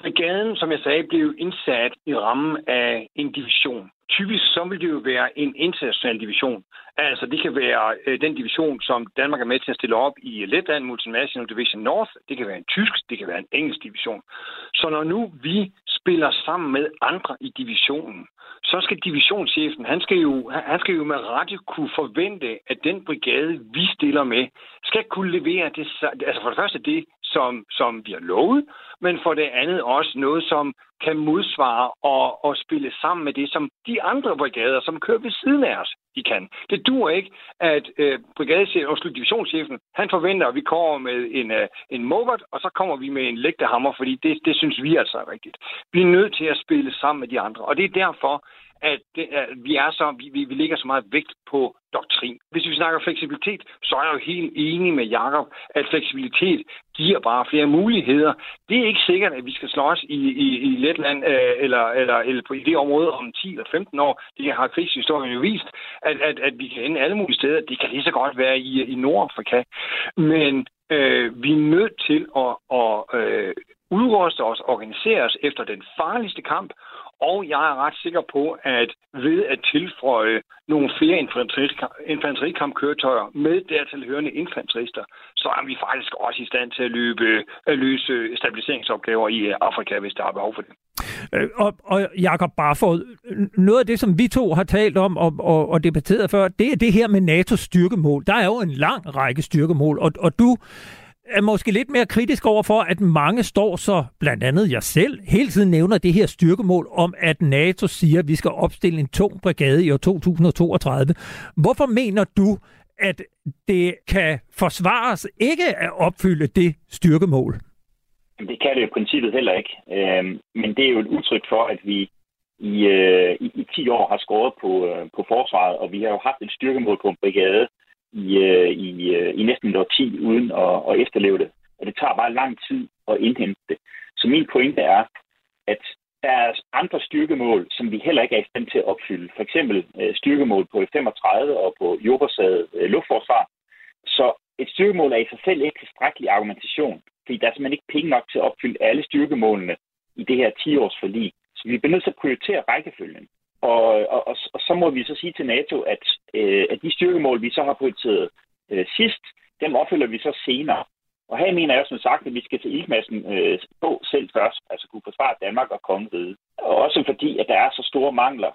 Brigaden, som jeg sagde, blev indsat i rammen af en division. Typisk så vil det jo være en international division. Altså det kan være øh, den division, som Danmark er med til at stille op i Letland, Multinational Division North. Det kan være en tysk, det kan være en engelsk division. Så når nu vi spiller sammen med andre i divisionen, så skal divisionschefen, han skal jo, han skal jo med rette kunne forvente, at den brigade, vi stiller med, skal kunne levere det, altså for det første det, som, som vi har lovet, men for det andet også noget, som kan modsvare og, og spille sammen med det, som de andre brigader, som kører ved siden af os, de kan. Det dur ikke, at øh, brigadechefen, og divisionschefen, han forventer, at vi kommer med en, øh, en mobot, og så kommer vi med en lægtehammer, fordi det, det synes vi altså er rigtigt. Vi er nødt til at spille sammen med de andre, og det er derfor, at, det, at vi er så, vi, vi, ligger så meget vægt på doktrin. Hvis vi snakker fleksibilitet, så er jeg jo helt enig med Jakob, at fleksibilitet giver bare flere muligheder. Det er ikke sikkert, at vi skal slås i, i, i Letland øh, eller, eller, eller på, i det område om 10 eller 15 år. Det har krigshistorien jo vist, at, at, at vi kan ende alle mulige steder. Det kan lige så godt være i, i Nordafrika. Men øh, vi er nødt til at, at øh, udruste os, organisere os efter den farligste kamp, og jeg er ret sikker på, at ved at tilføje nogle flere infanterikampkøretøjer med dertil hørende infanterister, så er vi faktisk også i stand til at løbe, at løse stabiliseringsopgaver i øh, Afrika, hvis der er behov for det. Øh, og, og Jakob Barfod, noget af det, som vi to har talt om og, og, og debatteret før, det er det her med NATO's styrkemål. Der er jo en lang række styrkemål, og, og du er måske lidt mere kritisk over for, at mange står så, blandt andet jeg selv, hele tiden nævner det her styrkemål om, at NATO siger, at vi skal opstille en tung brigade i år 2032. Hvorfor mener du, at det kan forsvares ikke at opfylde det styrkemål? Det kan det jo i princippet heller ikke. Øhm, men det er jo et udtryk for, at vi i, øh, i, i 10 år har skåret på, øh, på forsvaret, og vi har jo haft et styrkemål på en brigade, i, øh, i, øh, i næsten et årti uden at, at efterleve det. Og det tager bare lang tid at indhente det. Så min pointe er, at der er andre styrkemål, som vi heller ikke er i stand til at opfylde. For eksempel øh, styrkemål på 35 og på jordbaseret øh, luftforsvar. Så et styrkemål er i sig selv ikke tilstrækkelig argumentation, fordi der er simpelthen ikke penge nok til at opfylde alle styrkemålene i det her 10-års forlig. Så vi bliver nødt til at prioritere rækkefølgen. Og, og, og, og så må vi så sige til NATO, at, øh, at de styrkemål, vi så har prioriteret øh, sidst, dem opfylder vi så senere. Og her mener jeg som sagt, at vi skal til ildmassen øh, på selv først, altså kunne forsvare Danmark og kongeriget. Og også fordi, at der er så store mangler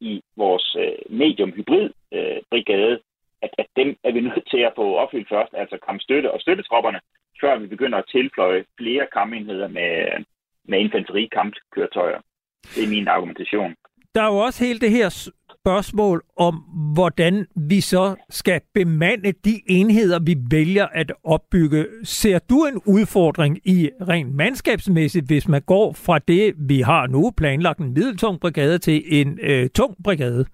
i vores øh, medium-hybrid-brigade, øh, at, at dem er vi nødt til at få opfyldt først, altså kampstøtte og støttetropperne, før vi begynder at tilføje flere kampenheder med, med infanterikampkøretøjer. Det er min argumentation der er jo også hele det her spørgsmål om, hvordan vi så skal bemande de enheder, vi vælger at opbygge. Ser du en udfordring i rent mandskabsmæssigt, hvis man går fra det, vi har nu planlagt en middeltung brigade, til en øh, tung brigade?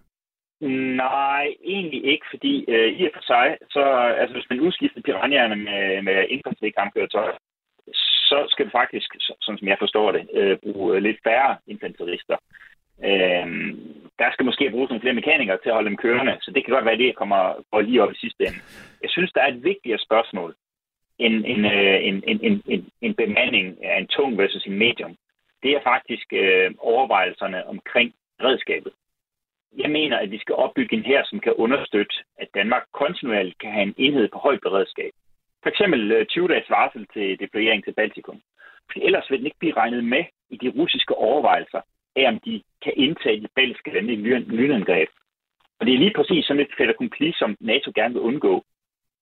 Nej, egentlig ikke, fordi øh, i og for sig, så altså, hvis man udskifter piranjerne med, med infanterikampkøretøjer, så skal det faktisk, som jeg forstår det, øh, bruge lidt færre infanterister. Øh, der skal måske bruges nogle flere mekanikere til at holde dem kørende, så det kan godt være, at det kommer går lige op i sidste ende. Jeg synes, der er et vigtigere spørgsmål end en, øh, en, en, en, en, en bemanding af en tung versus en medium. Det er faktisk øh, overvejelserne omkring redskabet. Jeg mener, at vi skal opbygge en her, som kan understøtte, at Danmark kontinuerligt kan have en enhed på højt beredskab. For eksempel øh, 20 dages varsel til deployering til Baltikum. For ellers vil den ikke blive regnet med i de russiske overvejelser af, om de kan indtage de baltiske lande i lynangreb. Og det er lige præcis sådan et fait accompli, som NATO gerne vil undgå.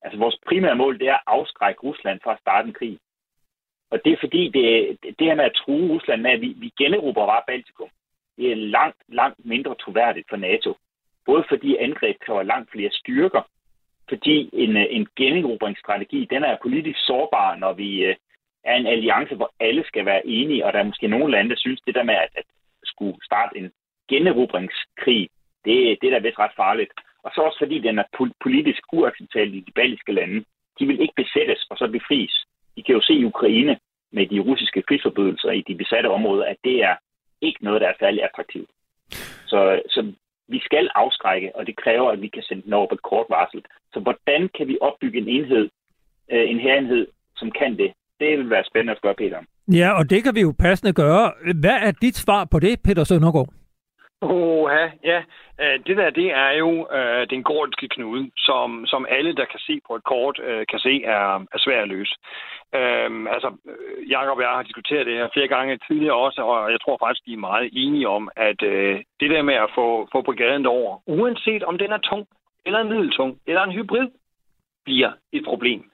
Altså vores primære mål, det er at afskrække Rusland fra at starte en krig. Og det er fordi, det, det her med at true Rusland med, at vi, vi generober bare Baltikum, det er langt, langt mindre troværdigt for NATO. Både fordi angreb kræver langt flere styrker, fordi en, en generobringsstrategi, den er politisk sårbar, når vi øh, er en alliance, hvor alle skal være enige, og der er måske nogle lande, der synes, det der med at, at skulle starte en generobringskrig, det, det er da vist ret farligt. Og så også fordi den er politisk uacceptabel i de baltiske lande. De vil ikke besættes og så befries. I kan jo se i Ukraine med de russiske krigsforbrydelser i de besatte områder, at det er ikke noget, der er særlig attraktivt. Så, så vi skal afskrække, og det kræver, at vi kan sende den over på et kort varsel. Så hvordan kan vi opbygge en enhed, øh, en herenhed, som kan det? Det vil være spændende at spørge Peter Ja, og det kan vi jo passende gøre. Hvad er dit svar på det, Peter Søndergaard? Oha, ja. Øh, det der, det er jo øh, den gordiske knude, som, som alle, der kan se på et kort, øh, kan se er, er svær at løse. Øhm, altså, øh, Jacob og jeg har diskuteret det her flere gange tidligere også, og jeg tror faktisk, de er meget enige om, at øh, det der med at få, få brigaden over, uanset om den er tung, eller en middeltung, eller en hybrid, bliver et problem.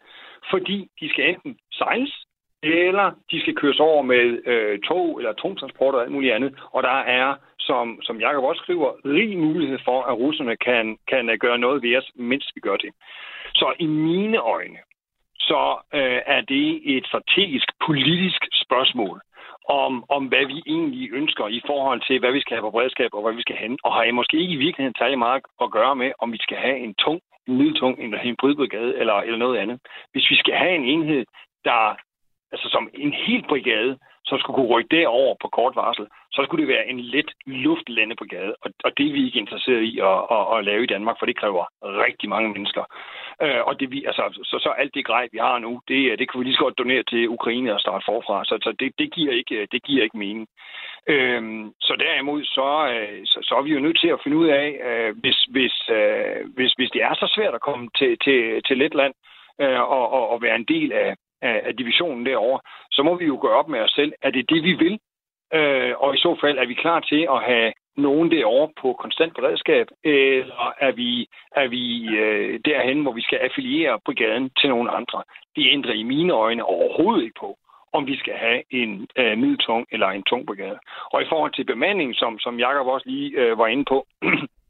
Fordi de skal enten sejles, eller de skal køres over med øh, tog eller atomtransport og alt muligt andet. Og der er, som, som Jacob også skriver, rig mulighed for, at russerne kan, kan øh, gøre noget ved os, mens vi gør det. Så i mine øjne, så øh, er det et strategisk politisk spørgsmål om, om, hvad vi egentlig ønsker i forhold til, hvad vi skal have på beredskab og hvad vi skal have. Og har jeg måske ikke i virkeligheden taget meget at gøre med, om vi skal have en tung, en middeltung, en, hybridbrigade eller, eller noget andet. Hvis vi skal have en enhed, der altså som en hel brigade, som skulle kunne rykke derover på kort varsel, så skulle det være en let luftlandebrigade. Og, og det er vi ikke interesseret i at, at, at lave i Danmark, for det kræver rigtig mange mennesker. Øh, og det, vi, altså, så, så alt det grej, vi har nu, det, det kan vi lige så godt donere til Ukraine og starte forfra. Så, så det, det, giver ikke, det giver ikke mening. Øh, så derimod, så, øh, så, så er vi jo nødt til at finde ud af, øh, hvis, hvis, øh, hvis, hvis det er så svært at komme til, til, til Letland, øh, og, og, og være en del af, af, af divisionen derovre, så må vi jo gøre op med os selv, er det det, vi vil? Øh, og i så fald er vi klar til at have nogen derovre på konstant beredskab, eller er vi, er vi øh, derhen, hvor vi skal affiliere brigaden til nogen andre? Det ændrer i mine øjne overhovedet ikke på, om vi skal have en øh, middeltung eller en tung brigade. Og i forhold til bemanding, som, som Jakob også lige øh, var inde på, (clears throat)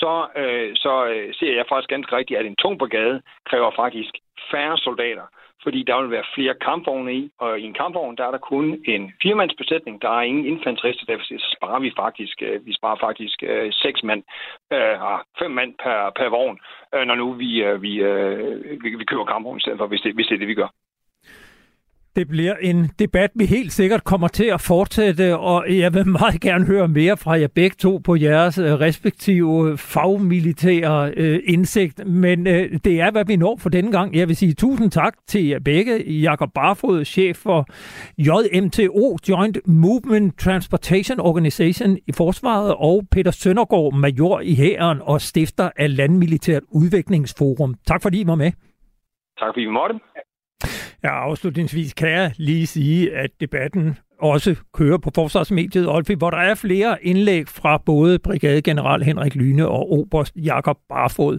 så, øh, så øh, ser jeg faktisk ganske rigtigt, at en tung brigade kræver faktisk færre soldater fordi der vil være flere kampvogne i, og i en kampvogn, der er der kun en firemandsbesætning, der er ingen infanterister, derfor så sparer vi faktisk, øh, vi sparer faktisk øh, seks mand, øh, ah, fem mand per, per vogn, øh, når nu vi, øh, vi, øh, vi, vi køber kampvogn i stedet for, hvis det, hvis det er det, vi gør. Det bliver en debat, vi helt sikkert kommer til at fortsætte, og jeg vil meget gerne høre mere fra jer begge to på jeres øh, respektive øh, fagmilitære øh, indsigt. Men øh, det er, hvad vi når for denne gang. Jeg vil sige tusind tak til jer begge. Jakob Barfod, chef for JMTO, Joint Movement Transportation Organization i Forsvaret, og Peter Søndergaard, major i hæren og stifter af Landmilitært Udviklingsforum. Tak fordi I var med. Tak fordi vi måtte. Ja, afslutningsvis kan jeg lige sige, at debatten også kører på forsvarsmediet Olfi, hvor der er flere indlæg fra både brigadegeneral Henrik Lyne og oberst Jakob Barfod.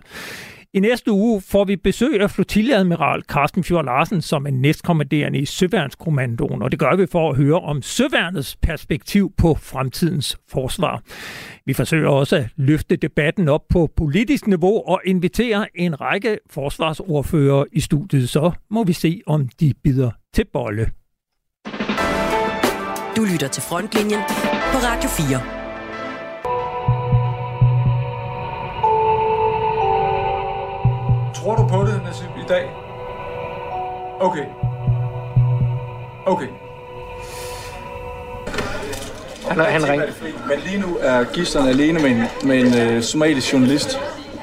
I næste uge får vi besøg af flotilleadmiral Carsten Fjord Larsen, som er næstkommanderende i Søværnskommandoen, og det gør vi for at høre om Søværnets perspektiv på fremtidens forsvar. Vi forsøger også at løfte debatten op på politisk niveau og invitere en række forsvarsordfører i studiet, så må vi se, om de bider til bolle. Du lytter til Frontlinjen på Radio 4. Tror du på det, Nasib, i dag? Okay. Okay. Han, han ringer. Men lige nu er gidslerne alene med en, med en øh, somalisk journalist,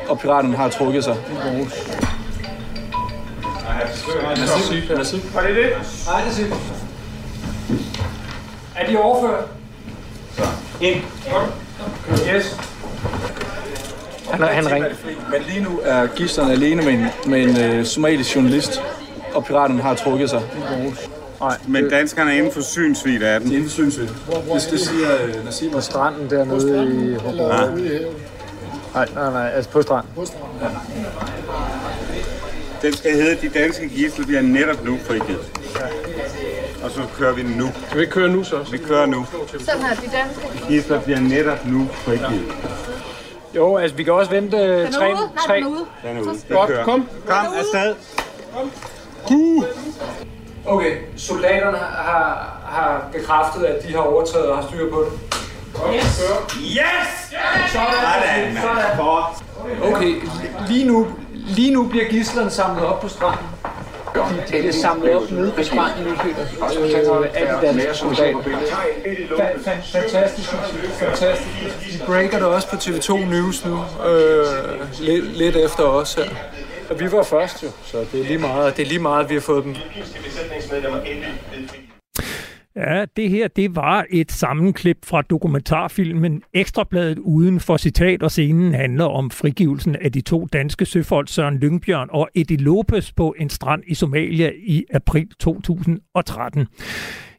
og piraterne har trukket sig. Nasib, Nasib. Var det det? Nej, Nasib. Er de overført? Så, ind. Yes. Han, han ringer. Men lige nu er gidslerne alene med en, med en øh, somalisk journalist, og piraterne har trukket sig. Nej, men danskerne er inden for synsvidt af den. Inden for synsvidt. Det, det siger øh, Nasib. På stranden dernede i Hobro. Nej, nej, nej, altså på stranden. Ja. Den skal hedde, de danske gidsler bliver netop nu frigivet. Og så kører vi nu. Skal vi køre nu så? Vi kører nu. Sådan her, de danske. Gidsler bliver netop nu frigivet. Jo, altså vi kan også vente Den er tre... ude. Nej, tre. den er ude. Den er ude. Den Godt, kører. kom. Kom, afsted. Okay, soldaterne har, har bekræftet, at de har overtaget og har styr på det. Yes! Yes! Sådan, Sådan. Okay, lige nu, lige nu bliver gidslerne samlet op på stranden. De bliver samlet op nede på stranden nu, Peter, øh, af de danske soldater. Fa- fa- fantastisk, fantastisk. De breaker det også på TV2 News nu, øh, lidt, lidt efter os her. Og vi var først jo, så det er lige meget, det er lige meget, vi har fået dem. Ja, det her, det var et sammenklip fra dokumentarfilmen Ekstrabladet uden for citat, og scenen handler om frigivelsen af de to danske søfolk Søren Lyngbjørn og Eddie Lopez på en strand i Somalia i april 2013.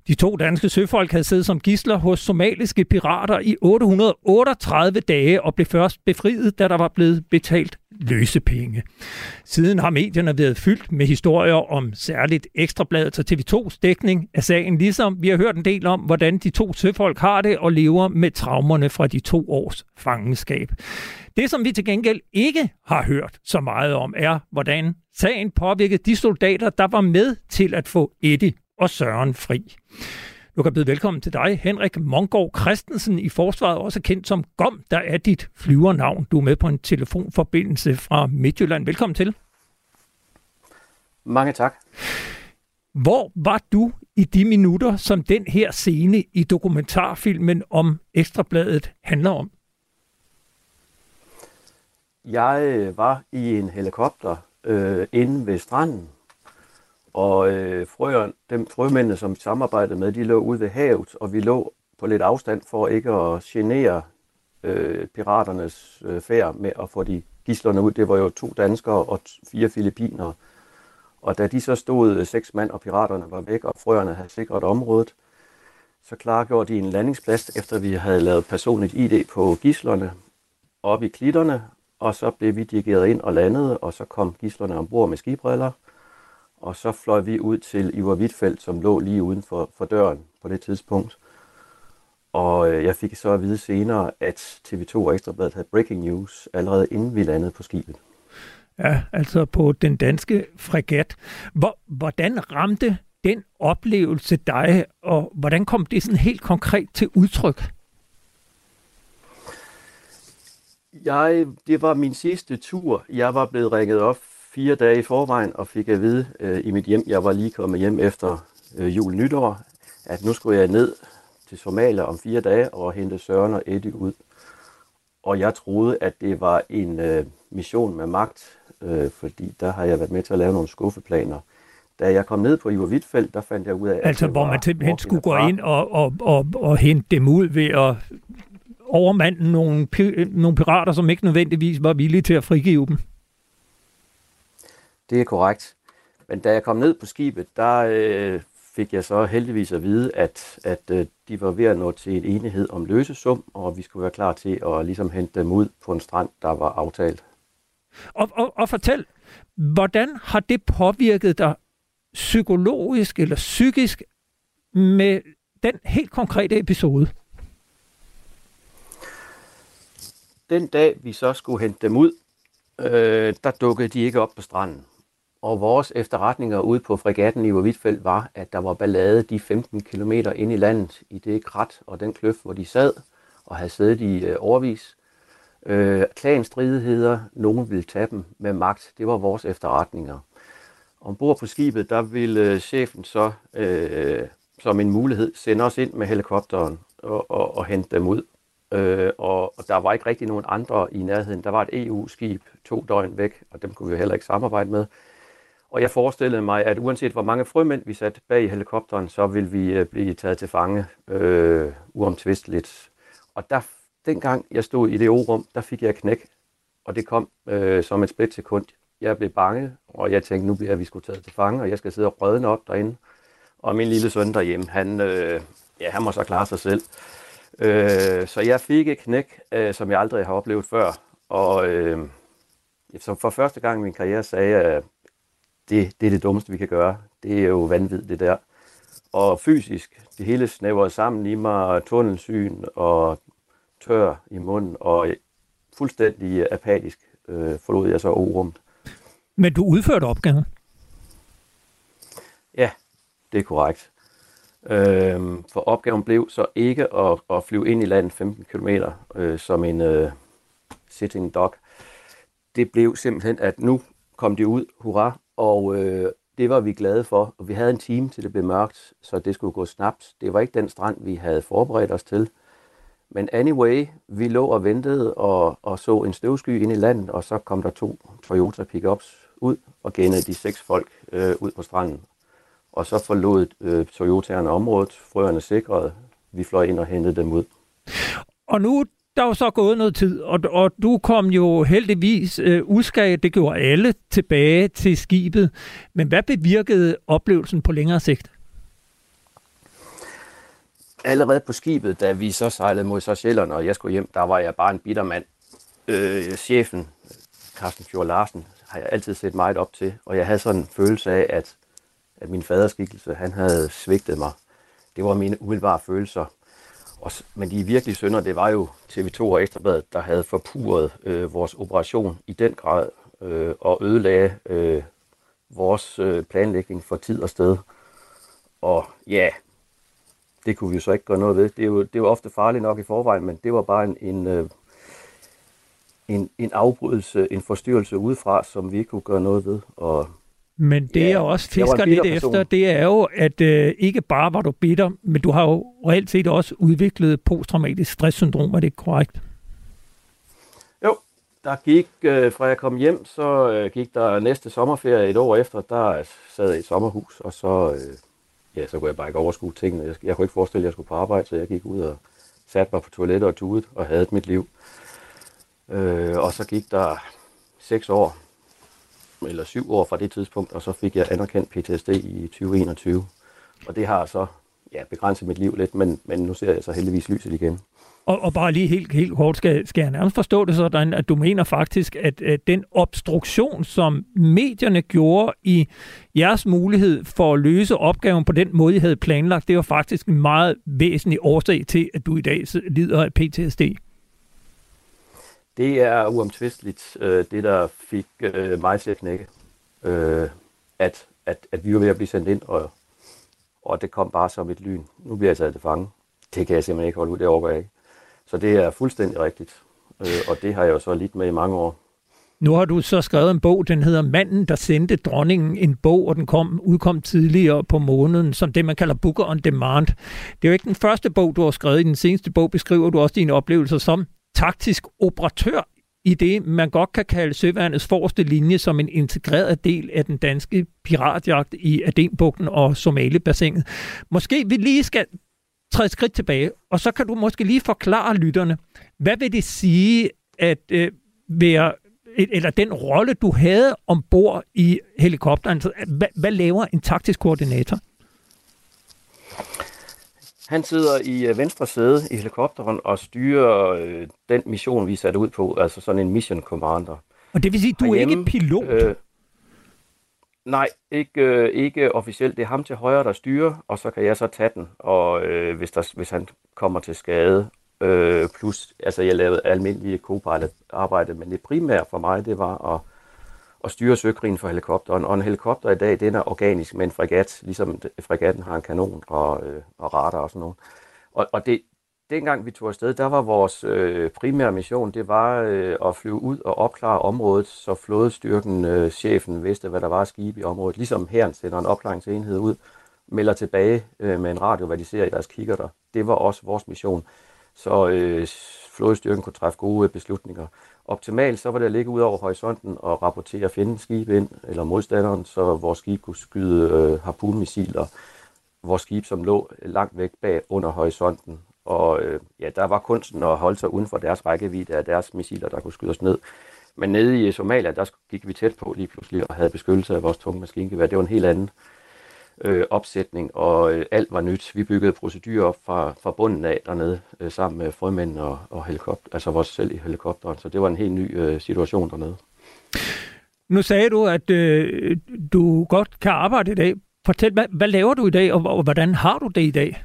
De to danske søfolk havde siddet som gisler hos somaliske pirater i 838 dage og blev først befriet, da der var blevet betalt løsepenge. Siden har medierne været fyldt med historier om særligt Ekstrabladet og TV2's dækning af sagen, ligesom vi har hørt en del om, hvordan de to søfolk har det og lever med traumerne fra de to års fangenskab. Det, som vi til gengæld ikke har hørt så meget om, er, hvordan sagen påvirkede de soldater, der var med til at få Eddie og Søren fri. Du kan byde velkommen til dig, Henrik Mongård Christensen i Forsvaret, også kendt som GOM, der er dit flyvernavn. Du er med på en telefonforbindelse fra Midtjylland. Velkommen til. Mange tak. Hvor var du i de minutter, som den her scene i dokumentarfilmen om Ekstrabladet handler om? Jeg øh, var i en helikopter øh, inde ved stranden, og øh, frøer, dem frømændene, som vi samarbejdede med, de lå ude ved havet, og vi lå på lidt afstand for ikke at genere øh, piraternes øh, færd med at få de gislerne ud. Det var jo to danskere og fire filipiner. Og da de så stod øh, seks mand, og piraterne var væk, og frøerne havde sikret området, så klargjorde de en landingsplads, efter vi havde lavet personligt ID på gislerne op i klitterne, og så blev vi dirigeret ind og landede, og så kom gislerne ombord med skibriller, og så fløj vi ud til Ivar Wittfeldt, som lå lige uden for, for døren på det tidspunkt. Og øh, jeg fik så at vide senere, at TV2 og Ekstrabladet havde breaking news allerede inden vi landede på skibet. Ja, altså på den danske fregat. Hvor, hvordan ramte den oplevelse dig, og hvordan kom det sådan helt konkret til udtryk? Jeg, det var min sidste tur. Jeg var blevet ringet op fire dage i forvejen og fik at vide øh, i mit hjem, jeg var lige kommet hjem efter øh, jul nytår, at nu skulle jeg ned til Somalia om fire dage og hente Søren og Eddie ud. Og jeg troede, at det var en øh, mission med magt, øh, fordi der har jeg været med til at lave nogle skuffeplaner. Da jeg kom ned på Ivar Wittfeldt, der fandt jeg ud af, at Altså, hvor man simpelthen skulle gå ind og, og, og, og hente dem ud ved at overmande nogle, nogle pirater, som ikke nødvendigvis var villige til at frigive dem. Det er korrekt. Men da jeg kom ned på skibet, der øh, fik jeg så heldigvis at vide, at, at øh, de var ved at nå til en enighed om løsesum, og vi skulle være klar til at ligesom hente dem ud på en strand, der var aftalt. Og, og, og fortæl, hvordan har det påvirket dig psykologisk eller psykisk med den helt konkrete episode? Den dag, vi så skulle hente dem ud, øh, der dukkede de ikke op på stranden. Og vores efterretninger ude på fregatten i Hvorvidtfelt var, at der var ballade de 15 km ind i landet, i det krat og den kløft, hvor de sad og havde siddet i øh, overvis. Øh, klanstridigheder, nogen ville tage dem med magt. Det var vores efterretninger. Ombord på skibet, der ville øh, chefen så øh, som en mulighed sende os ind med helikopteren og, og, og hente dem ud. Øh, og, og der var ikke rigtig nogen andre i nærheden. Der var et EU-skib to døgn væk, og dem kunne vi heller ikke samarbejde med. Og jeg forestillede mig, at uanset hvor mange frømænd vi satte bag i helikopteren, så ville vi øh, blive taget til fange øh, uomtvisteligt. Og der, dengang jeg stod i det orum, der fik jeg knæk, og det kom øh, som et splitsekund. Jeg blev bange, og jeg tænkte, nu bliver vi sgu taget til fange, og jeg skal sidde og rødne op derinde. Og min lille søn derhjemme, han, øh, ja, han må så klare sig selv. Øh, så jeg fik et knæk, øh, som jeg aldrig har oplevet før. Og øh, som for første gang i min karriere sagde jeg, det, det er det dummeste, vi kan gøre. Det er jo vanvittigt, det der. Og fysisk, det hele snævrede sammen i mig, tunnelsyn og tør i munden, og fuldstændig apatisk øh, forlod jeg så orummet. Men du udførte opgaven? Ja, det er korrekt. Øhm, for opgaven blev så ikke at, at flyve ind i landet 15 km øh, som en øh, sitting dog. Det blev simpelthen, at nu kom de ud, hurra, og øh, det var vi glade for. Og vi havde en time til det blev mørkt, så det skulle gå snabt. Det var ikke den strand, vi havde forberedt os til. Men anyway, vi lå og ventede og, og så en støvsky ind i landet, og så kom der to Toyota pickups ud og gennede de seks folk øh, ud på stranden. Og så forlod øh, Toyota'erne området, frøerne sikrede, vi fløj ind og hentede dem ud. Og nu der var så gået noget tid, og, og du kom jo heldigvis øh, uskadet, det gjorde alle, tilbage til skibet. Men hvad bevirkede oplevelsen på længere sigt? Allerede på skibet, da vi så sejlede mod Seychellerne, og jeg skulle hjem, der var jeg bare en bitter mand. Øh, chefen, Carsten Fjord Larsen, har jeg altid set meget op til, og jeg havde sådan en følelse af, at, at min faderskikkelse, han havde svigtet mig. Det var mine umiddelbare følelser. Og, men de virkelig sønder, det var jo TV2 og Ekstrabladet, der havde forpuret øh, vores operation i den grad øh, og ødelagde øh, vores øh, planlægning for tid og sted. Og ja, det kunne vi jo så ikke gøre noget ved. Det er jo, det er jo ofte farligt nok i forvejen, men det var bare en, en, øh, en, en afbrydelse, en forstyrrelse udefra, som vi ikke kunne gøre noget ved. Og men det, ja, jeg også fisker jeg lidt person. efter, det er jo, at øh, ikke bare var du bitter, men du har jo reelt set også udviklet posttraumatisk stresssyndrom, er det korrekt? Jo, der gik, øh, fra jeg kom hjem, så øh, gik der næste sommerferie et år efter, der sad jeg i et sommerhus, og så, øh, ja, så kunne jeg bare ikke overskue tingene. Jeg, jeg kunne ikke forestille, at jeg skulle på arbejde, så jeg gik ud og satte mig på toilettet og tudet og havde mit liv. Øh, og så gik der seks år, eller syv år fra det tidspunkt, og så fik jeg anerkendt PTSD i 2021. Og det har så ja, begrænset mit liv lidt, men, men nu ser jeg så heldigvis lyset igen. Og, og bare lige helt, helt kort, skal, skal jeg nærmest forstå det sådan, at du mener faktisk, at, at den obstruktion, som medierne gjorde i jeres mulighed for at løse opgaven på den måde, I havde planlagt, det var faktisk en meget væsentlig årsag til, at du i dag lider af PTSD. Det er uomtvisteligt øh, det, der fik øh, mig til at knække. Øh, at, at, at vi var ved at blive sendt ind, og, og det kom bare som et lyn. Nu bliver jeg taget til fange. Det kan jeg simpelthen ikke holde ud, det overgår jeg ikke. Så det er fuldstændig rigtigt. Øh, og det har jeg jo så lidt med i mange år. Nu har du så skrevet en bog, den hedder Manden, der sendte dronningen en bog, og den kom, udkom tidligere på måneden, som det, man kalder Booker on Demand. Det er jo ikke den første bog, du har skrevet. I den seneste bog beskriver du også dine oplevelser som taktisk operatør i det, man godt kan kalde søværnets forreste linje som en integreret del af den danske piratjagt i Adenbugten og Somalibassinet. Måske vi lige skal træde skridt tilbage, og så kan du måske lige forklare lytterne, hvad vil det sige at øh, være eller den rolle, du havde ombord i helikopteren. Altså, hvad, hvad laver en taktisk koordinator? Han sidder i øh, venstre sæde i helikopteren og styrer øh, den mission, vi er sat ud på, altså sådan en mission commander. Og det vil sige, du er ikke pilot? Øh, nej, ikke, øh, ikke officielt. Det er ham til højre, der styrer, og så kan jeg så tage den, og øh, hvis, der, hvis han kommer til skade. Øh, plus, altså jeg lavede almindelige co-pilot arbejde, men det primære for mig, det var at at styre søkrigen for helikopteren. Og en helikopter i dag, den er organisk med en fregat, ligesom fregatten har en kanon og, øh, og radar og sådan noget. Og, og det, dengang vi tog afsted, der var vores øh, primære mission, det var øh, at flyve ud og opklare området, så flådestyrken, øh, chefen, vidste, hvad der var skib i området. Ligesom herren sender en opklaringsenhed ud, melder tilbage øh, med en radio, hvad de ser i deres kikkerter. Det var også vores mission. Så øh, flådestyrken kunne træffe gode beslutninger. Optimalt så var det at ligge ud over horisonten og rapportere fjendens skib ind, eller modstanderen, så vores skib kunne skyde øh, harpunmissiler. Vores skib, som lå langt væk bag under horisonten. Og øh, ja, der var kunsten at holde sig uden for deres rækkevidde af deres missiler, der kunne skyde os ned. Men nede i Somalia, der gik vi tæt på lige pludselig og havde beskyttelse af vores tunge maskingevær. Det var en helt anden øh, opsætning, og øh, alt var nyt. Vi byggede procedurer op fra, fra bunden af dernede, øh, sammen med frømændene og, og helikopter, altså vores selv i helikopteren. Så det var en helt ny øh, situation dernede. Nu sagde du, at øh, du godt kan arbejde i dag. Fortæl, hvad, hvad laver du i dag, og, og hvordan har du det i dag?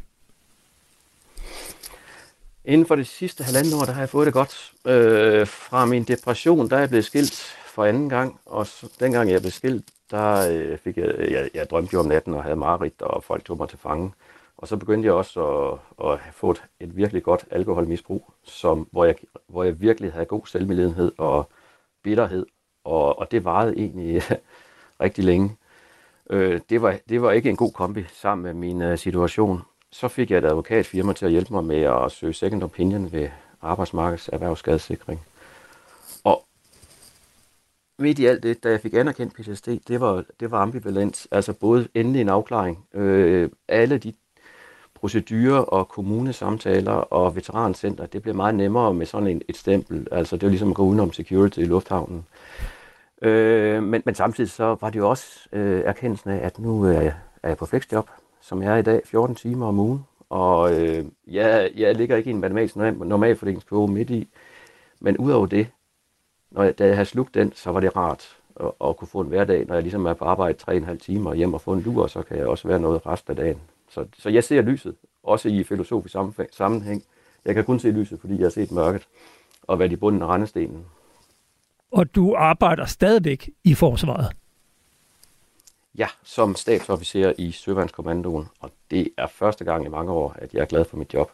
Inden for det sidste halvanden år, der har jeg fået det godt. Øh, fra min depression, der er jeg blevet skilt for anden gang, og så, dengang jeg blev skilt, der øh, fik jeg, øh, jeg, jeg drømte jo om natten og havde mareridt, og folk tog mig til fange. Og så begyndte jeg også at, at få et, et virkelig godt alkoholmisbrug, som, hvor, jeg, hvor jeg virkelig havde god selvmedlidenhed og bitterhed, og, og det varede egentlig (laughs) rigtig længe. Øh, det, var, det var ikke en god kombi sammen med min uh, situation. Så fik jeg et advokatfirma til at hjælpe mig med at søge second opinion ved arbejdsmarkeds erhvervsskadesikring midt i alt det, da jeg fik anerkendt PTSD, det var, det var ambivalent. Altså både endelig en afklaring. Øh, alle de procedurer og kommunesamtaler og veterancenter, det blev meget nemmere med sådan en, et stempel. Altså det var ligesom at gå udenom security i lufthavnen. Øh, men, men samtidig så var det jo også øh, erkendelsen af, at nu er jeg, er jeg på flexjob, som jeg er i dag, 14 timer om ugen. Og øh, jeg, jeg ligger ikke i en matematisk normalfordelingskurve midt i. Men udover det, når jeg, da jeg havde slugt den, så var det rart at, at kunne få en hverdag. Når jeg ligesom er på arbejde 3,5 timer hjem og få en lur, så kan jeg også være noget resten af dagen. Så, så jeg ser lyset, også i filosofisk sammenhæng. Jeg kan kun se lyset, fordi jeg har set mørket og været i bunden af rendestenen. Og du arbejder stadigvæk i forsvaret? Ja, som stabsofficer i Søvandskommandoen, og det er første gang i mange år, at jeg er glad for mit job.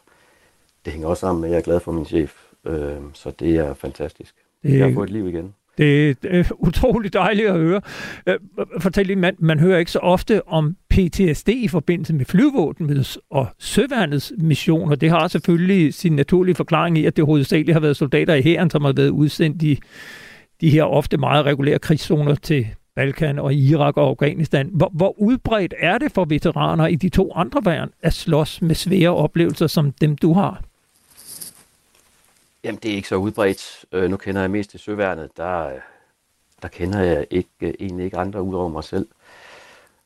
Det hænger også sammen med, at jeg er glad for min chef, øh, så det er fantastisk. Det, jeg har fået et liv igen. Det er (laughs) utroligt dejligt at høre. Øh, fortæl lige, man, man hører ikke så ofte om PTSD i forbindelse med flyvåbnets og søværnets missioner. Det har selvfølgelig sin naturlige forklaring i, at det hovedsageligt har været soldater i hæren, som har været udsendt i de her ofte meget regulære krigszoner til Balkan og Irak og Afghanistan. Hvor, hvor udbredt er det for veteraner i de to andre værn at slås med svære oplevelser som dem, du har? Jamen, det er ikke så udbredt. Øh, nu kender jeg mest til søværnet. Der, øh, der kender jeg ikke, øh, egentlig ikke andre ud over mig selv.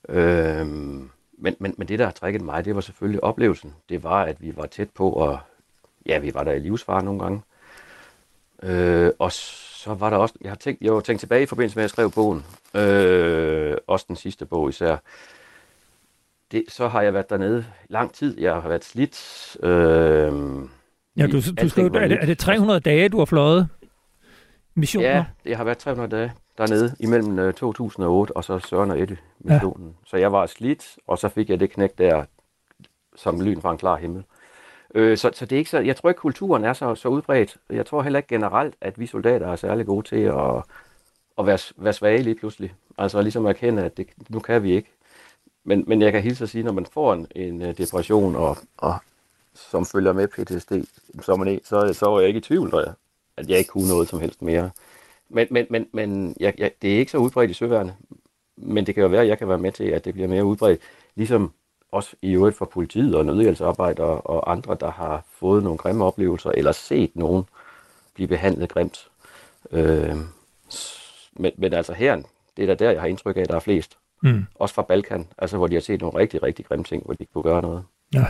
Øh, men, men, men det, der har trækket mig, det var selvfølgelig oplevelsen. Det var, at vi var tæt på, og ja, vi var der i livsfare nogle gange. Øh, og så var der også, jeg har tænkt, jeg har tænkt tilbage i forbindelse med, at jeg skrev bogen, øh, også den sidste bog især, det, så har jeg været dernede lang tid. Jeg har været slidt. Øh, Ja, du, du skrev, er, det, er det 300 dage, du har fløjet missioner? Ja, det har været 300 dage dernede imellem 2008 øh, og så Søren og Eddie missionen. Ja. Så jeg var slidt, og så fik jeg det knæk der som lyn fra en klar himmel. Øh, så, så det er ikke så, jeg tror ikke, kulturen er så, så udbredt. Jeg tror heller ikke generelt, at vi soldater er særlig gode til at, at være, være svage lige pludselig. Altså ligesom at erkende, at det, nu kan vi ikke. Men, men jeg kan hilse at sige, når man får en, en øh, depression og, og som følger med PTSD, som man, så, så var jeg ikke i tvivl, jeg, at jeg ikke kunne noget som helst mere. Men, men, men, men jeg, jeg, det er ikke så udbredt i søværende, men det kan jo være, at jeg kan være med til, at det bliver mere udbredt, ligesom også i øvrigt for politiet og nødhjælpsarbejdere og andre, der har fået nogle grimme oplevelser, eller set nogen blive behandlet grimt. Øh, men, men altså her, det er da der, jeg har indtryk af, at der er flest. Mm. Også fra Balkan, altså hvor de har set nogle rigtig, rigtig grimme ting, hvor de ikke kunne gøre noget. Ja.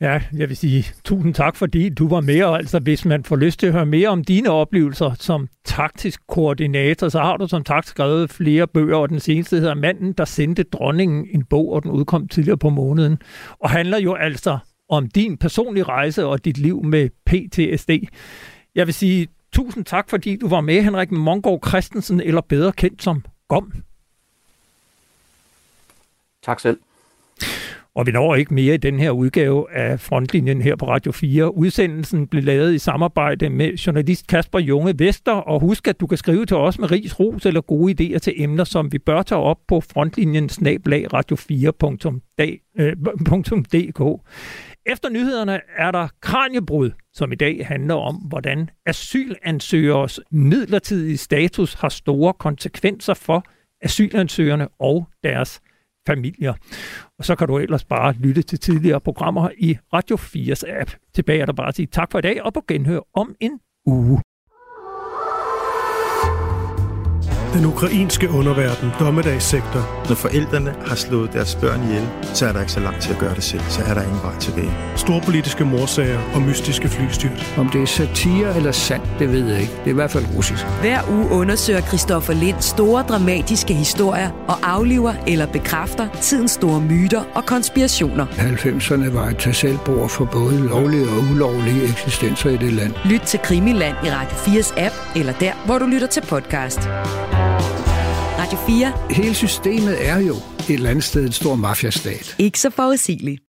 Ja, jeg vil sige tusind tak, fordi du var med, og altså hvis man får lyst til at høre mere om dine oplevelser som taktisk koordinator, så har du som tak skrevet flere bøger, og den seneste hedder Manden, der sendte dronningen en bog, og den udkom tidligere på måneden, og handler jo altså om din personlige rejse og dit liv med PTSD. Jeg vil sige tusind tak, fordi du var med, Henrik Mongård Christensen, eller bedre kendt som GOM. Tak selv. Og vi når ikke mere i den her udgave af Frontlinjen her på Radio 4. Udsendelsen blev lavet i samarbejde med journalist Kasper Junge Vester, og husk, at du kan skrive til os med ris, ros eller gode idéer til emner, som vi bør tage op på frontlinjen snablag radio4.dk. Øh, (laughs) Efter nyhederne er der Kranjebrud, som i dag handler om, hvordan asylansøgers midlertidige status har store konsekvenser for asylansøgerne og deres familier. Og så kan du ellers bare lytte til tidligere programmer i Radio 4's app. Tilbage er der bare at sige tak for i dag, og på genhør om en uge. Den ukrainske underverden, dommedagssektor. Når forældrene har slået deres børn ihjel, så er der ikke så langt til at gøre det selv. Så er der ingen vej tilbage. Storpolitiske morsager og mystiske flystyrt. Om det er satire eller sandt, det ved jeg ikke. Det er i hvert fald russisk. Hver uge undersøger Christoffer Lind store dramatiske historier og afliver eller bekræfter tidens store myter og konspirationer. 90'erne var et tag for både lovlige og ulovlige eksistenser i det land. Lyt til Krimiland i Radio 4's app, eller der, hvor du lytter til podcast. Radio 4. Hele systemet er jo et eller andet sted en stor mafiastat. Ikke så forudsigeligt.